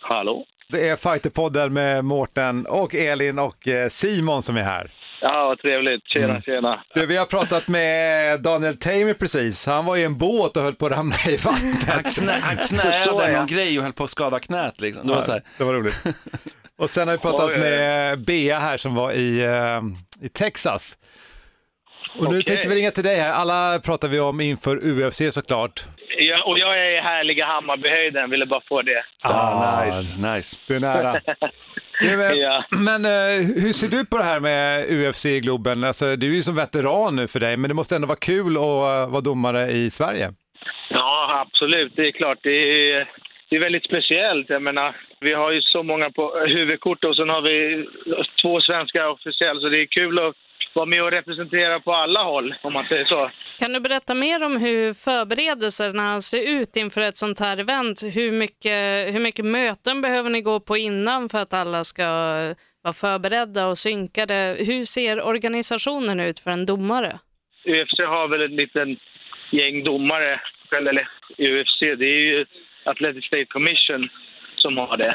Hallå? Det är Fighterpodden med Mårten och Elin och eh, Simon som är här. Ja, vad trevligt. Tjena, Mm. tjena. Du, vi har pratat med Daniel Tamer precis. Han var i en båt och höll på att ramla i vattnet. Han, knä, han knäade någon grej och höll på att skada knät. Liksom. Det var så här. Det var roligt. Och sen har vi pratat oj. med Bea här som var i, eh, i Texas. Och nu Okej. tänkte vi ringa till dig här. Alla pratar vi om inför UFC såklart. Ja, och jag är i härliga Hammarbyhöjden, ville bara få det. Ah, nice, nice. Det är nära. Du, eh, Ja. Men eh, hur ser du på det här med UFC i Globen? Alltså, du är ju som veteran nu för dig, men det måste ändå vara kul att vara domare i Sverige. Ja, absolut. Det är klart. Det är, det är väldigt speciellt. Jag menar, vi har ju så många på huvudkort och sen har vi två svenska officiella, så det är kul att vara med och representera på alla håll, om man säger så. Kan du berätta mer om hur förberedelserna ser ut inför ett sånt här event? Hur mycket, hur mycket möten behöver ni gå på innan för att alla ska vara förberedda och synkade? Hur ser organisationen ut för en domare? UFC har väl en liten gäng domare, eller UFC, det är ju Athletic State Commission som har det.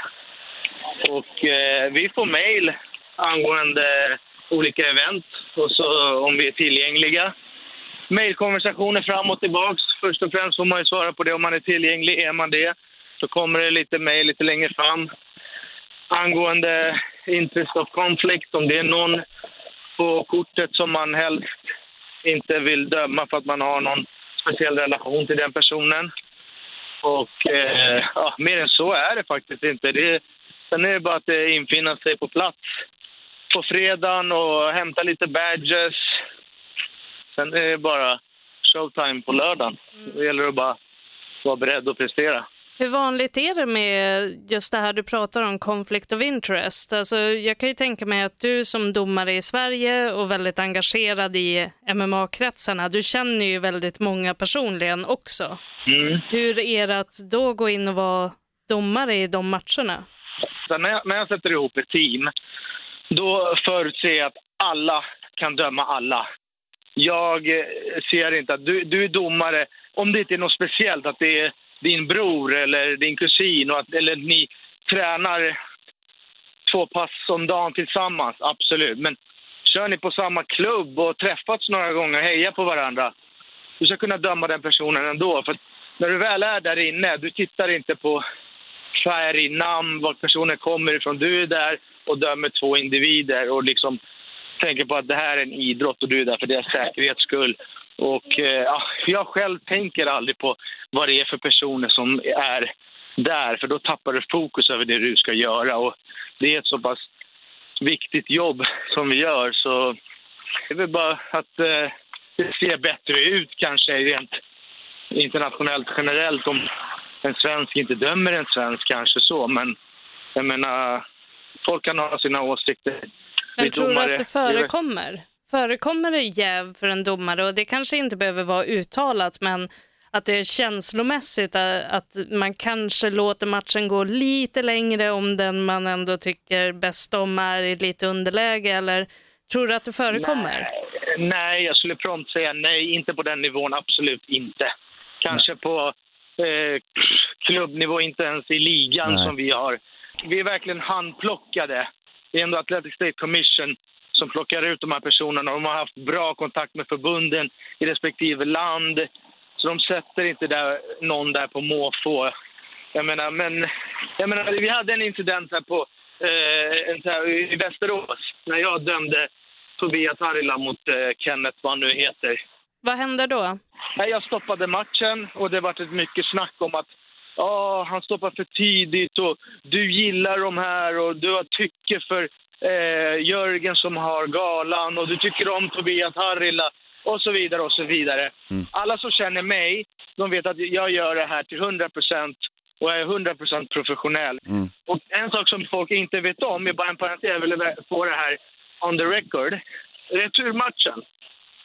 Och eh, vi får mejl angående olika event och så om vi är tillgängliga. Mejlkonversationer fram och tillbaks. Först och främst får man ju svara på det om man är tillgänglig. Är man det så kommer det lite mejl lite längre fram angående interest of conflict, om det är någon på kortet som man helst inte vill döma för att man har någon speciell relation till den personen. Och eh, ja, mer än så är det faktiskt inte. Det, sen är det bara att eh, infinna sig på plats på fredagen och hämta lite badges. Sen är det bara showtime på lördagen. Då gäller det att bara vara beredd att prestera. Hur vanligt är det med just det här du pratar om, conflict of interest? Alltså, jag kan ju tänka mig att du som domare i Sverige och väldigt engagerad i MMA-kretsarna, du känner ju väldigt många personligen också. Mm. Hur är det att då gå in och vara domare i de matcherna? Så när, jag, när jag sätter ihop ett team, då förutser jag att alla kan döma alla. Jag eh, ser inte att du, du är domare, om det inte är något speciellt, att det är din bror eller din kusin och att, eller ni tränar två pass om dagen tillsammans, absolut. Men kör ni på samma klubb och träffats några gånger, hejar på varandra, du ska kunna döma den personen ändå. För att när du väl är där inne, du tittar inte på färg, namn, var personen kommer ifrån. Du är där och dömer två individer och liksom tänker på att det här är en idrott och du är där för deras säkerhets skull. Och eh, ja, jag själv tänker aldrig på vad det är för personer som är där, för då tappar du fokus över det du ska göra. Och det är ett så pass viktigt jobb som vi gör, så det är väl bara att eh, det ser bättre ut kanske rent internationellt generellt om en svensk inte dömer en svensk kanske så, men jag menar, folk kan ha sina åsikter. Men tror du att det förekommer? Förekommer det jäv för en domare? Och det kanske inte behöver vara uttalat, men att det är känslomässigt att, att man kanske låter matchen gå lite längre om den man ändå tycker bäst om är i lite underläge, eller tror du att det förekommer? Nej, jag skulle prompt säga nej. Inte på den nivån, absolut inte. Kanske på eh, klubbnivå, inte ens i ligan Nej. som vi har. Vi är verkligen handplockade. Det är ändå Athletic State Commission som plockar ut de här personerna. De har haft bra kontakt med förbunden i respektive land. Så de sätter inte där, någon där på måfå. Jag menar, men Jag menar, vi hade en incident här på, eh, här, i Västerås när jag dömde Tobias Harila mot eh, Kenneth, vad han nu heter. Vad hände då? Jag stoppade matchen och det varit ett mycket snack om att ja, han stoppar för tidigt och du gillar de här och du har tycke för eh, Jörgen som har galan och du tycker om Tobias Harila och så vidare och så vidare. Alla som känner mig, de vet att jag gör det här till 100 procent och jag är 100 procent professionell. Och en sak som folk inte vet om, är bara en parentes, jag vill få det här on the record. Returmatchen.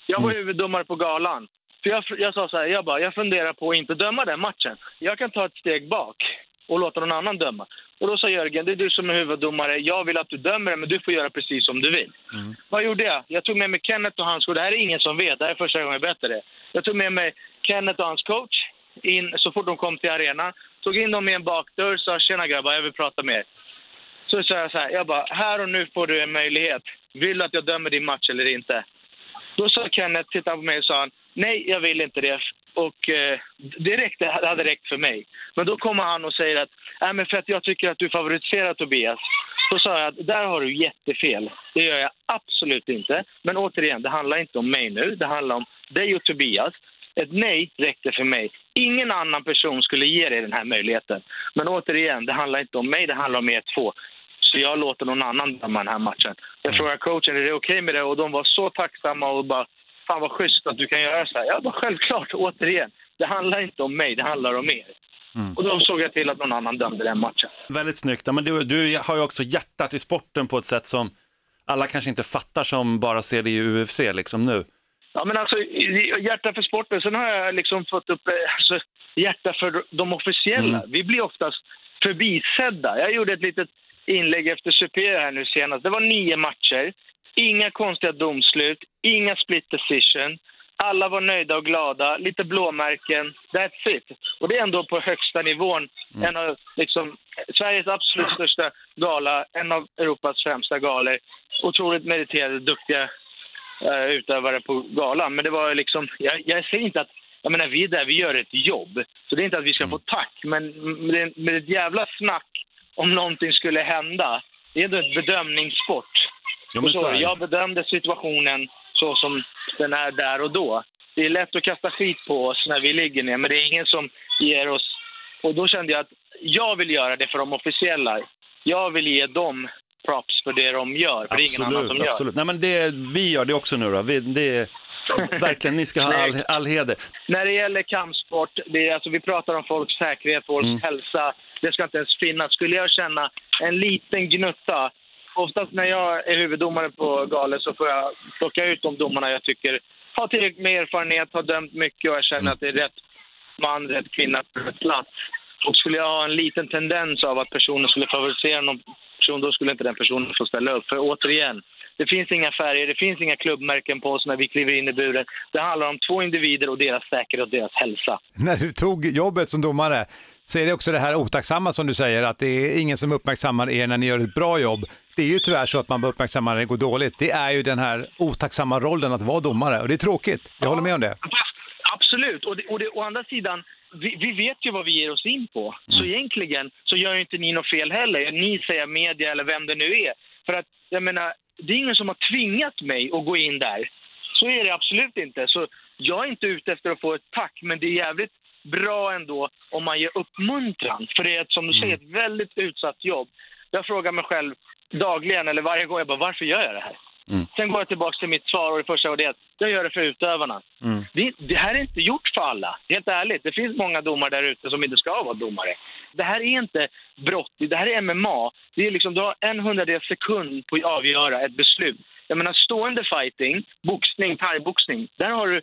Jag var huvuddomare på galan. För jag, jag sa så här, jag bara, jag funderar på att inte döma den matchen. Jag kan ta ett steg bak och låta någon annan döma. Och då sa Jörgen, det är du som är huvuddomare, jag vill att du dömer det, men du får göra precis som du vill. Vad gjorde jag? Jag tog med mig Kenneth och hans, och det här är ingen som vet, det här är första gången jag berättar det. Jag tog med mig Kenneth och hans coach in så fort de kom till arenan. Tog in dem i en bakdörr och sa tjena grabbar, jag vill prata med er. Så sa jag så här, jag bara, här och nu får du en möjlighet. Vill du att jag dömer din match eller inte? Då sa Kenneth, tittade på mig och sa nej jag vill inte det. Och eh, det, räckte, det hade räckt för mig. Men då kommer han och säger att, nej men för att jag tycker att du favoriserar Tobias. Då sa jag att där har du jättefel. Det gör jag absolut inte. Men återigen, det handlar inte om mig nu. Det handlar om dig och Tobias. Ett nej räckte för mig. Ingen annan person skulle ge dig den här möjligheten. Men återigen, det handlar inte om mig, det handlar om er två. Så jag låter någon annan döma den här matchen. Jag frågade coachen, är det okej med det? Och de var så tacksamma och bara, fan vad schysst att du kan göra så här. Jag bara, självklart, återigen. Det handlar inte om mig, det handlar om er. Och då såg jag till att någon annan dömde den matchen. Väldigt snyggt. Men du, du har ju också hjärtat i sporten på ett sätt som alla kanske inte fattar som bara ser det i UFC liksom nu. Ja, men alltså hjärta för sporten. Sen har jag liksom fått upp eh, alltså, hjärta för de officiella. Vi blir oftast förbisedda. Jag gjorde ett litet inlägg efter Superior här nu senast. Det var nio matcher, inga konstiga domslut, inga split decision. Alla var nöjda och glada, lite blåmärken. That's it. Och det är ändå på högsta nivån. En av liksom, Sveriges absolut största gala, en av Europas främsta galor. Otroligt meriterade, duktiga eh, utövare på galan. Men det var liksom, jag, jag säger inte att, jag menar vi är där, vi gör ett jobb. Så det är inte att vi ska få tack, men med, med ett jävla snack om någonting skulle hända. Det är ändå ett bedömningssport. Jo, men så, jag bedömde situationen så som den är där och då. Det är lätt att kasta skit på oss när vi ligger ner, men det är ingen som ger oss... Och då kände jag att jag vill göra det för de officiella. Jag vill ge dem props för det de gör, för det är ingen annan som Absolut, gör. absolut. Nej, men det, vi gör det också nu då. Vi, det, verkligen, ni ska ha all, all heder. När det gäller kampsport, det är, alltså, vi pratar om folks säkerhet, folks Mm. hälsa. Det ska inte ens finnas. Skulle jag känna en liten gnutta, oftast när jag är huvuddomare på galer så får jag plocka ut de domarna jag tycker har tillräckligt med erfarenhet, har dömt mycket och jag känner Mm. att det är rätt man, rätt kvinna på rätt plats. Och skulle jag ha en liten tendens av att personen skulle favorisera någon person, då skulle inte den personen få ställa upp. För återigen, det finns inga färger, det finns inga klubbmärken på oss när vi kliver in i buren. Det handlar om två individer och deras säkerhet och deras hälsa. När du tog jobbet som domare, så är det också det här otacksamma som du säger, att det är ingen som uppmärksammar er när ni gör ett bra jobb. Det är ju tyvärr så att man uppmärksammar när det går dåligt. Det är ju den här otacksamma rollen att vara domare och det är tråkigt. Jag håller med om det. Absolut. Och, det, och det, å andra sidan, vi, vi vet ju vad vi ger oss in på. Så egentligen så gör ju inte ni något fel heller. Ni säger media eller vem det nu är. För att, jag menar, det är ingen som har tvingat mig att gå in där. Så är det absolut inte. Så jag är inte ute efter att få ett tack, men det är jävligt bra ändå om man ger uppmuntran. För det är, ett, som du säger, ett väldigt utsatt jobb. Jag frågar mig själv dagligen, eller varje gång, jag bara, varför gör jag det här? Sen går jag tillbaka till mitt svar och det första var det att jag gör det för utövarna. Det, det här är inte gjort för alla, helt ärligt. Det finns många domare där ute som inte ska vara domare. Det här är inte brott, det här är MMA. Det är liksom, du har en hundradels sekund på att avgöra ett beslut. Jag menar stående fighting, boxning, thaiboxning, där har du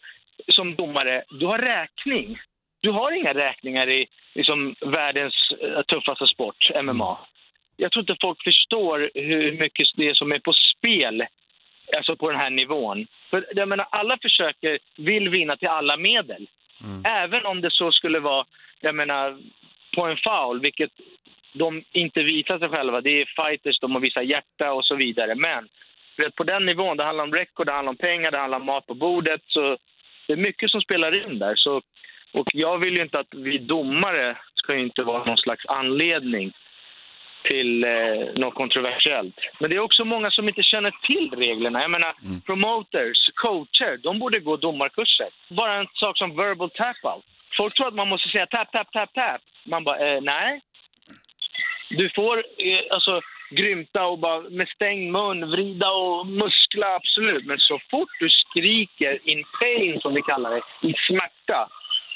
som domare, du har räkning. Du har inga räkningar i liksom, världens eh, tuffaste sport, MMA. Jag tror inte folk förstår hur mycket det är som är på spel alltså på den här nivån. För jag menar, alla försöker, vill vinna till alla medel. Även om det så skulle vara, jag menar, på en foul, vilket de inte visar sig själva. Det är fighters, de har vissa hjärta och så vidare. Men att på den nivån, det handlar om record, det handlar om pengar, det handlar om mat på bordet. Så det är mycket som spelar in där. Så, och jag vill ju inte att vi domare ju inte vara någon slags anledning till eh, något kontroversiellt. Men det är också många som inte känner till reglerna. Jag menar, promoters, coacher, de borde gå domarkurser. Bara en sak som verbal tap-out. Folk tror att man måste säga tap, tap, tap, tap. Man bara, eh, nej. Du får eh, alltså grymta och bara med stängd mun, vrida och muskla, absolut. Men så fort du skriker in pain, som vi kallar det, i smärta,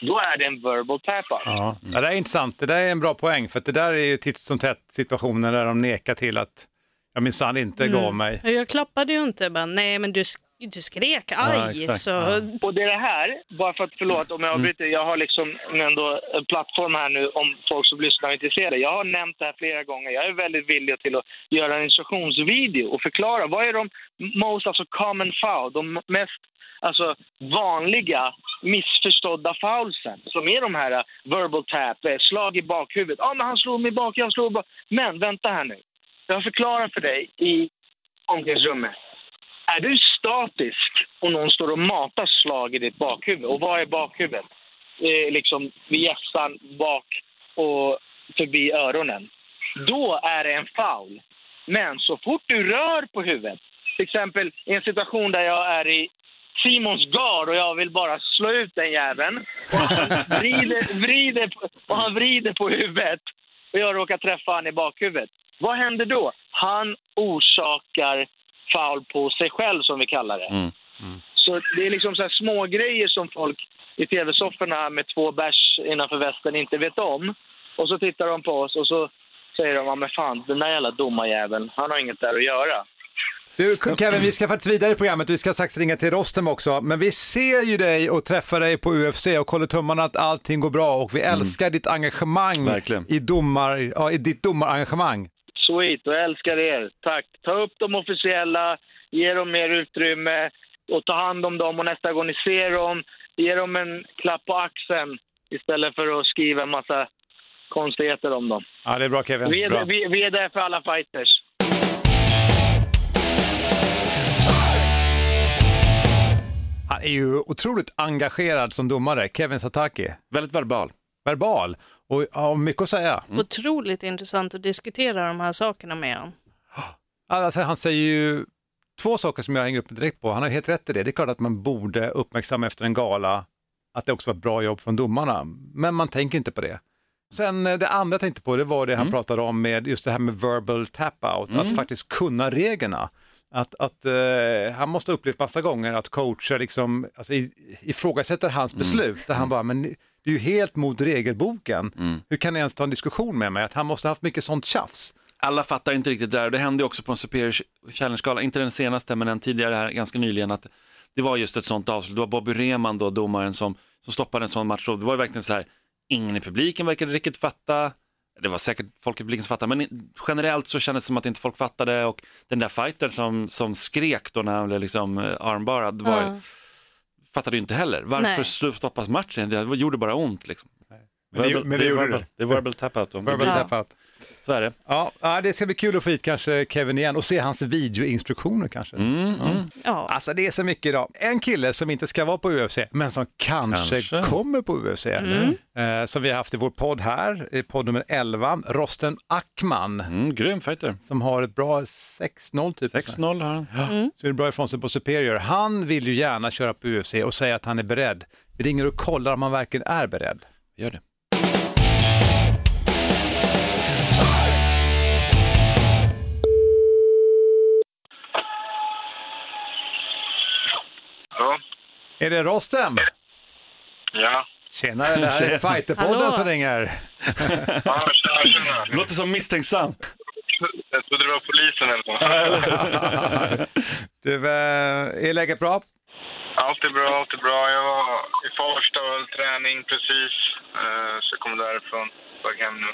då är det en verbal tap-out. Ja. ja, det är intressant. Det där är en bra poäng, för det där är ju titt som tätt situationer där de nekar till att jag minsann inte gav mig. Jag klappade ju inte, bara, nej men du, sk- du skrek aj. exakt. så... Och det är det här, bara för att förlåt om jag avbryter, jag har liksom ändå en plattform här nu om folk som lyssnar är intresserade. Jag har nämnt det här flera gånger. Jag är väldigt villig till att göra en instruktionsvideo och förklara vad är de most alltså common foul, de mest alltså, vanliga missförstådda foulsen som är de här eh, verbal tap, eh, slag i bakhuvudet. Ja, men han slog mig bak, jag slog bak. Men vänta här nu. Jag förklarar för dig i omklädningsrummet. Är du statisk och någon står och matar slag i ditt bakhuvud, och vad är bakhuvudet? Eh, liksom vid hjässan, bak och förbi öronen. Då är det en foul. Men så fort du rör på huvudet, till exempel i en situation där jag är i Simons gar och jag vill bara slå ut den jäveln och han vrider, vrider, på, och han vrider på huvudet och jag råkar träffa han i bakhuvudet. Vad händer då? Han orsakar foul på sig själv, som vi kallar det. Så det är liksom så små grejer som folk i tv-sofforna med två bärs innanför västen inte vet om. Och så tittar de på oss och så säger de, ja men fan, den där jävla domarjäveln, han har inget där att göra. Du Kevin, vi ska faktiskt vidare i programmet vi ska strax ringa till Rostem också. Men vi ser ju dig och träffar dig på UFC och håller tummarna att allting går bra och vi älskar ditt engagemang Verkligen. i, domar, ja, i ditt domarengagemang. Sweet, och jag älskar er. Tack. Ta upp de officiella, ge dem mer utrymme och ta hand om dem och nästa gång ni ser dem, ge dem en klapp på axeln istället för att skriva en massa konstigheter om dem. Ja, det är bra Kevin. Vi är, Bra. vi, vi är där för alla fighters. Han är ju otroligt engagerad som domare, Kevin Sataki. Väldigt verbal. Verbal och har mycket att säga. Otroligt intressant att diskutera de här sakerna med honom. Alltså, han säger ju två saker som jag hänger upp direkt på. Han har helt rätt i det. Det är klart att man borde uppmärksamma efter en gala att det också var ett bra jobb från domarna, men man tänker inte på det. Sen eh, det andra jag tänkte på, det var det han pratade om med just det här med verbal tap-out, att faktiskt kunna reglerna. Att, att eh, han måste ha upplevt massa gånger att coacher liksom, alltså, ifrågasätter hans beslut, där han bara, men det är ju helt mot regelboken. Hur kan ni ens ta en diskussion med mig? Att han måste ha haft mycket sånt tjafs. Alla fattar inte riktigt där. Det hände också på en Superior Challenge-gala, inte den senaste men en tidigare här ganska nyligen, att det var just ett sånt avslut. Det var Bobby Rehman då, domaren, som, som stoppade en sån match. Det var ju verkligen så här, ingen i publiken verkade riktigt fatta. Det var säkert folk i publiken som fattade, men generellt så kändes det som att inte folk fattade och den där fighten som, som skrek då när han blev liksom eh, armbarad, var, Ja. fattade ju inte heller. Varför Nej. stoppas matchen? Det gjorde bara ont liksom. Men det- Verbal- men det är gjorde verbal, det. det är verbal tap-out. då. Verbal Ja. tap-out. Så är det. Ja, ja, det ska bli kul att få hit kanske Kevin igen och se hans videoinstruktioner kanske. Ja. Alltså det är så mycket idag. En kille som inte ska vara på UFC, men som kanske, Kanske. kommer på UFC. Eh, som vi har haft i vår podd här, i podd nummer 11, Rosten Ackman, Mm, grym fighter. som har ett bra 6-0 typ. 6-0 har han. Så är det bra ifrån sig på Superior. Han vill ju gärna köra på UFC och säga att han är beredd. Vi ringer och kollar om han verkligen är beredd. Gör det. Är det Rostem? Ja. Tjenare, det här är Tjena. Fighterpodden Hallå. som ringer. Ja, tjena, tjena. Låter som misstänksam. Jag trodde det var polisen eller så. Du, eh, är läget bra? Allt är bra, allt är bra. Jag var i Farsta och höll träning precis. Eh, Så jag kommer därifrån. Väg hem nu.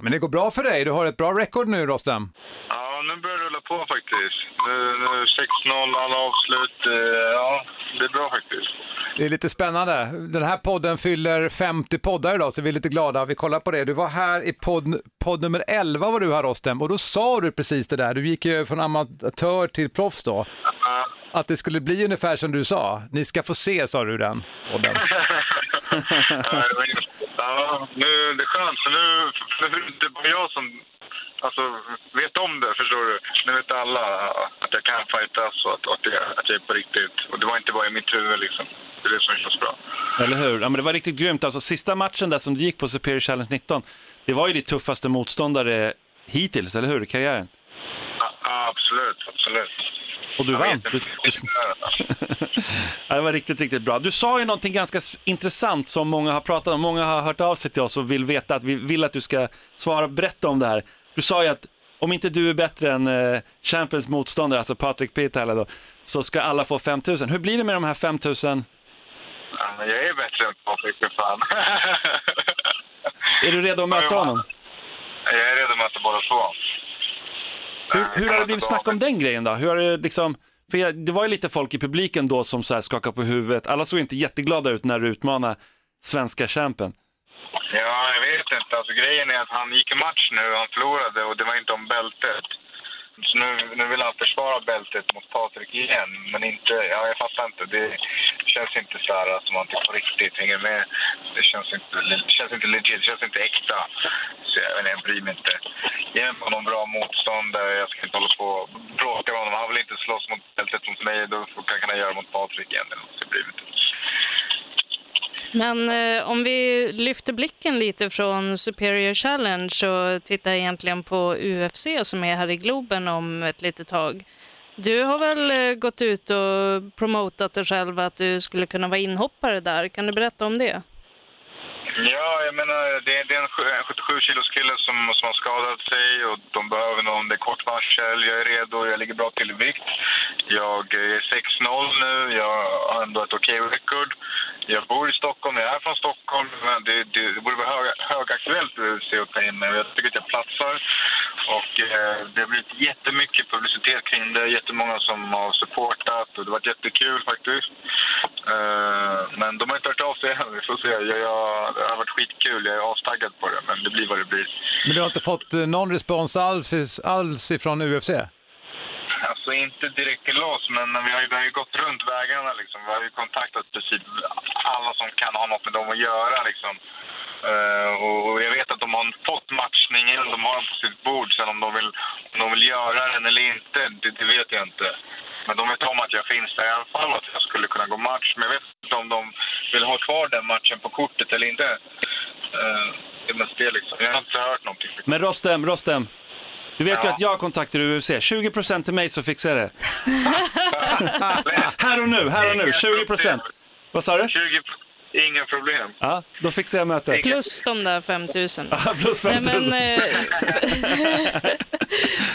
Men det går bra för dig, du har ett bra record nu Rostem. Ja, nu börjar det rulla på faktiskt. Nu, nu 6-0, alla avslut. Eh, Ja, det är bra faktiskt. Det är lite spännande. Den här podden fyller 50 poddar idag så vi är lite glada. Vi kollar på det. Du var här i podd, podd nummer 11 var du här Rostem och då sa du precis det där. Du gick ju från amatör till proffs då. Ja. Att det skulle bli ungefär som du sa. Ni ska få se sa du den podden. Ja, det nu det är skönt, för nu, nu är det bara jag som alltså, vet om det, förstår du. Nu vet alla att jag kan fightas och att, att, jag, att jag är på riktigt. Och det var inte bara i mitt huvud liksom. Det är det som känns bra. Eller hur? Ja, men det var riktigt grymt. Alltså, sista matchen där som du gick på Superior Challenge 19, det var ju ditt tuffaste motståndare hittills, eller hur? I karriären. Ja, absolut, absolut. Och du vann. Du, ja, det var riktigt, riktigt bra. Du sa ju någonting ganska intressant som många har pratat om. Många har hört av sig till oss och vill veta att vi vill att du ska svara berätta om det här. Du sa ju att om inte du är bättre än eh, Champions motståndare, alltså Patrik Pitala då, så ska alla få 5 000. Hur blir det med de här 5 000? Ja, men jag är bättre än Patrik, för fan. Är du redo att möta honom? jag är redo att möta båda två. Hur, hur har det blivit snack om den grejen då? Hur har det liksom... För jag, det var ju lite folk i publiken då som så här skakade på huvudet. Alla såg inte jätteglada ut när du utmanade svenska champen. Ja, jag vet inte. Alltså, grejen är att han gick i match nu och han förlorade och det var inte om bältet. Så nu, nu vill han försvara bältet mot Patrik igen, men inte... Ja, jag fattar inte. Det känns inte så här som att inte typ på riktigt hänger med. Det känns inte, det känns inte legit, det känns inte äkta. Så jag, vet jag bryr mig inte. Ge mig på någon bra motståndare. Jag ska inte hålla på och bråka med honom. Han vill inte slåss mot bältet mot mig. Då kan han göra mot Patrik igen. eller något. Så jag bryr mig inte. Men eh, om vi lyfter blicken lite från Superior Challenge och tittar egentligen på UFC som är här i Globen om ett litet tag. Du har väl eh, gått ut och promotat dig själv att du skulle kunna vara inhoppare där. Kan du berätta om det? Ja, jag menar, det, det är en 77 kilos kille som, som har skadat sig och de behöver någon. Det är kort varsel, jag är redo, jag ligger bra till i vikt. Jag eh, är 6-0 nu, jag har ändå ett okej record. Jag bor i Stockholm, jag är från Stockholm, men det, det, det borde vara hög, högaktuellt för UFC att ta in mig. Jag tycker att jag platsar. Och eh, det har blivit jättemycket publicitet kring det, jättemånga som har supportat och det har varit jättekul faktiskt. Eh, men de har inte hört av sig än, vi får se. Jag, jag, det har varit skitkul, jag är astaggad på det, men det blir vad det blir. Men du har inte fått eh, någon respons alls, alls ifrån UFC? Alltså inte direkt till oss, men vi har ju, vi har ju gått runt vägarna liksom. Vi har ju kontaktat i princip alla som kan ha något med dem att göra liksom. Uh, och jag vet att de har fått matchningen, de har den på sitt bord. Sen om de vill, om de vill göra den eller inte, det, det vet jag inte. Men de vet om att jag finns där i alla fall och att jag skulle kunna gå match. Men jag vet inte om de vill ha kvar den matchen på kortet eller inte. Uh, det är mest det liksom. Jag har inte hört någonting. Men Rostem, Rostem. Du vet ju att jag kontaktar UFC. 20% till mig så fixar jag det. här och nu, här och nu. 20%. Vad sa du? 20 Inga problem. Ja, då fixar jag mötet. Plus de där 5 000. Plus 5 000. Nej, men, eh,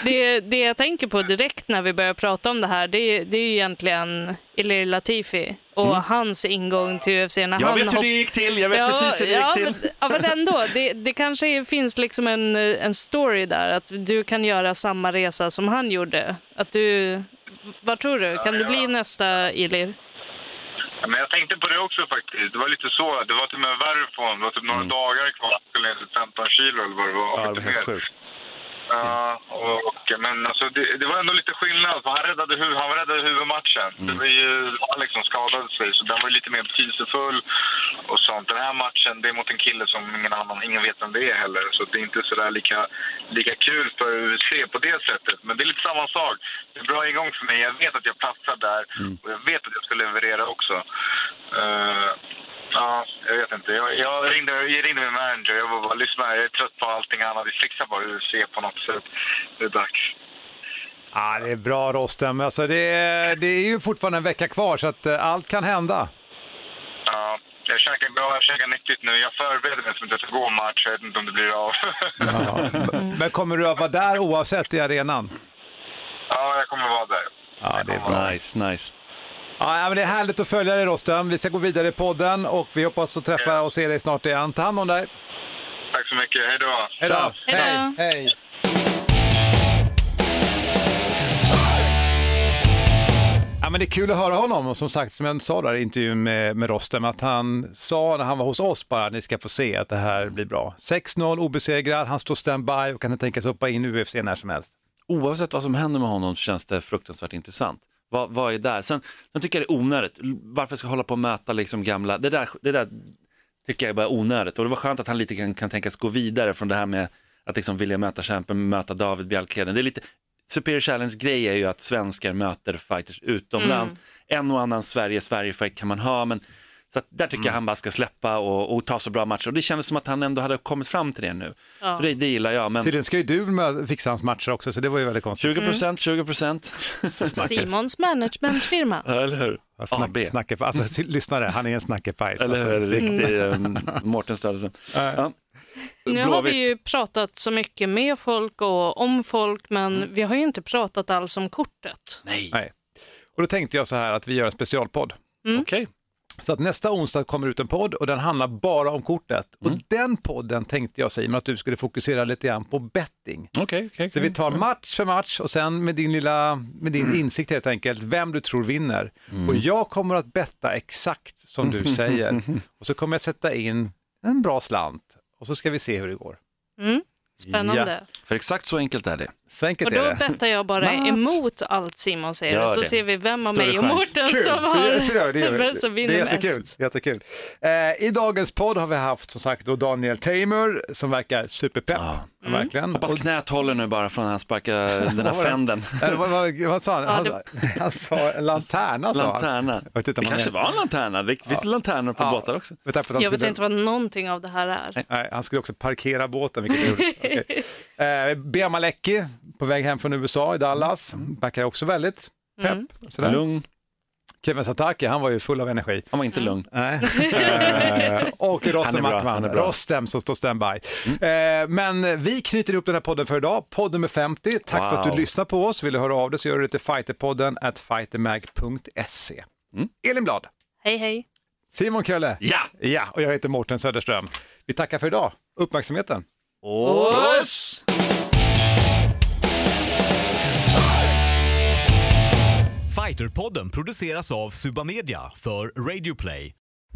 det, det jag tänker på direkt när vi börjar prata om det här, det är, det är ju egentligen Ilir Latifi och Mm. hans ingång till UFC. När Jag han vet hur det gick till, jag vet Ja, precis hur det ja, gick Men, till. ja, men ändå, det, det kanske finns liksom en, en story där, att du kan göra samma resa som han gjorde. Att du, vad tror du, kan du bli nästa Ilir? Ja, Men jag tänkte på det också faktiskt. Det var lite så. Det var till och med värre honom. Det var typ några dagar kvar. Han skulle ner till 15 kilo eller vad det var. Mm. Ja, det var helt sjukt. Ja, och, och, men alltså, det, det var ändå lite skillnad. För han räddade, huv, han räddade huvudmatchen. Mm. Det var ju, han liksom skadade sig, så den var lite mer betydelsefull. Och sånt. Den här matchen, det är mot en kille som ingen annan, ingen vet vem det är heller. Så det är inte sådär lika, lika kul för UFC på det sättet. Men det är lite samma sak. Det är bra ingång för mig. Jag vet att jag platsar där och jag vet att jag ska leverera också. Eh, Ja, jag vet inte. Jag, jag, ringde, jag ringde min manager. Jag var bara, lyssna, jag är trött på allting annat. Vi fixar bara UFC på något sätt. Det är dags. Ja, det är bra Rostem. Alltså, det, är, det är ju fortfarande en vecka kvar så att eh, allt kan hända. Ja, jag käkar bra, jag käkar nyttigt nu. Jag förbereder mig som att jag ska gå en match. Jag vet inte om det blir av. Men kommer du att vara där oavsett i arenan? ja, jag kommer vara där. Ja, det är bra. Nice, nice. Ja, men det är härligt att följa dig Rostem. Vi ska gå vidare i podden och vi hoppas att träffa och se dig snart igen. Ta hand om dig. Tack så mycket. Hej då. Hej då. Hej. Hej. Ja, men det är kul att höra honom och som sagt, som jag sa där i intervjun med, med Rostem, att han sa när han var hos oss bara, ni ska få se att det här blir bra. 6-0 obesegrad, han står standby och kan tänka sig hoppa in i UFC när som helst. Oavsett vad som händer med honom så känns det fruktansvärt intressant. Vad, vad är där? Sen, sen tycker jag det är onödigt. Varför ska jag hålla på och möta liksom gamla... Det där, det där, tycker jag är bara onödigt. Och det var skönt att han lite kan, kan tänkas gå vidare från det här med att liksom vilja möta kämpen, möta David Bjälkheden. Det är lite, Superior Challenge-grej är ju att svenskar möter fighters utomlands. En och annan Sverige-Sverige-fight kan man ha, men så att där tycker jag han bara ska släppa och, och ta så bra matcher. Och det kändes som att han ändå hade kommit fram till det nu. Ja. Så det, det gillar jag. Men Tydligen ska ju du med- fixa hans matcher också, så det var ju väldigt konstigt. 20 procent, 20 procent. Simons managementfirma. Eller hur? Snack, AB. snackar, alltså, lyssnare, han är en snackepajs. Eller hur? Alltså, Riktig um, Mårten Stödesen. Ja. Nu har vi ju pratat så mycket med folk och om folk, men vi har ju inte pratat alls om kortet. Nej. Nej. Och då tänkte jag så här att vi gör en specialpodd. Okej. Så att nästa onsdag kommer ut en podd och den handlar bara om kortet. Och den podden tänkte jag Simon att du skulle fokusera lite grann på betting. Okej, okej. Så vi tar match för match och sen med din lilla, med din insikt helt enkelt, vem du tror vinner. Och jag kommer att betta exakt som du säger. Och så kommer jag sätta in en bra slant och så ska vi se hur det går. Mm. Spännande. För exakt så enkelt är det. Så enkelt Och är då det. bettar jag bara Natt. emot allt Simon säger och så ser vi vem av Större mig och. Mårten som har Det gör som Det är vinner jättekul. mest. jättekul. Eh, I dagens podd har vi haft som sagt då Daniel Tamer som verkar superpepp. Verkligen. Hoppas knät håller nu bara från att han sparkar den här fänden. Vad, vad, vad sa han? Ja, Han, det- han sa en lanterna. Sa han. Lanterna. Inte Det han kanske är- var en lanterna. Det finns det lanternor på Ja. båtar också. Jag, vet skulle- inte vad någonting av det här är. Nej, han skulle också parkera båten, vilket är. Okej. Eh, Bea Malecki på väg hem från USA i Dallas, verkar också väldigt pepp. Mm. Sådär. Lugn. Kevin Sataki, han var ju full av energi. Han var inte lugn. Nej. Eh, och Rostem Ackman, han är bra. Rostem som står standby. Eh, men vi knyter ihop den här podden för idag, podd nummer 50. Tack för att Wow. du lyssnar på oss. Vill du höra av dig så gör du det till fighterpodden at fightermag.se. Elin Blad, Hej hej. Simon Kölle Ja! ja, och jag heter Mårten Söderström. Vi tackar för idag. Uppmärksamheten. Oss! Fighterpodden produceras av Suba Media för Radio Play.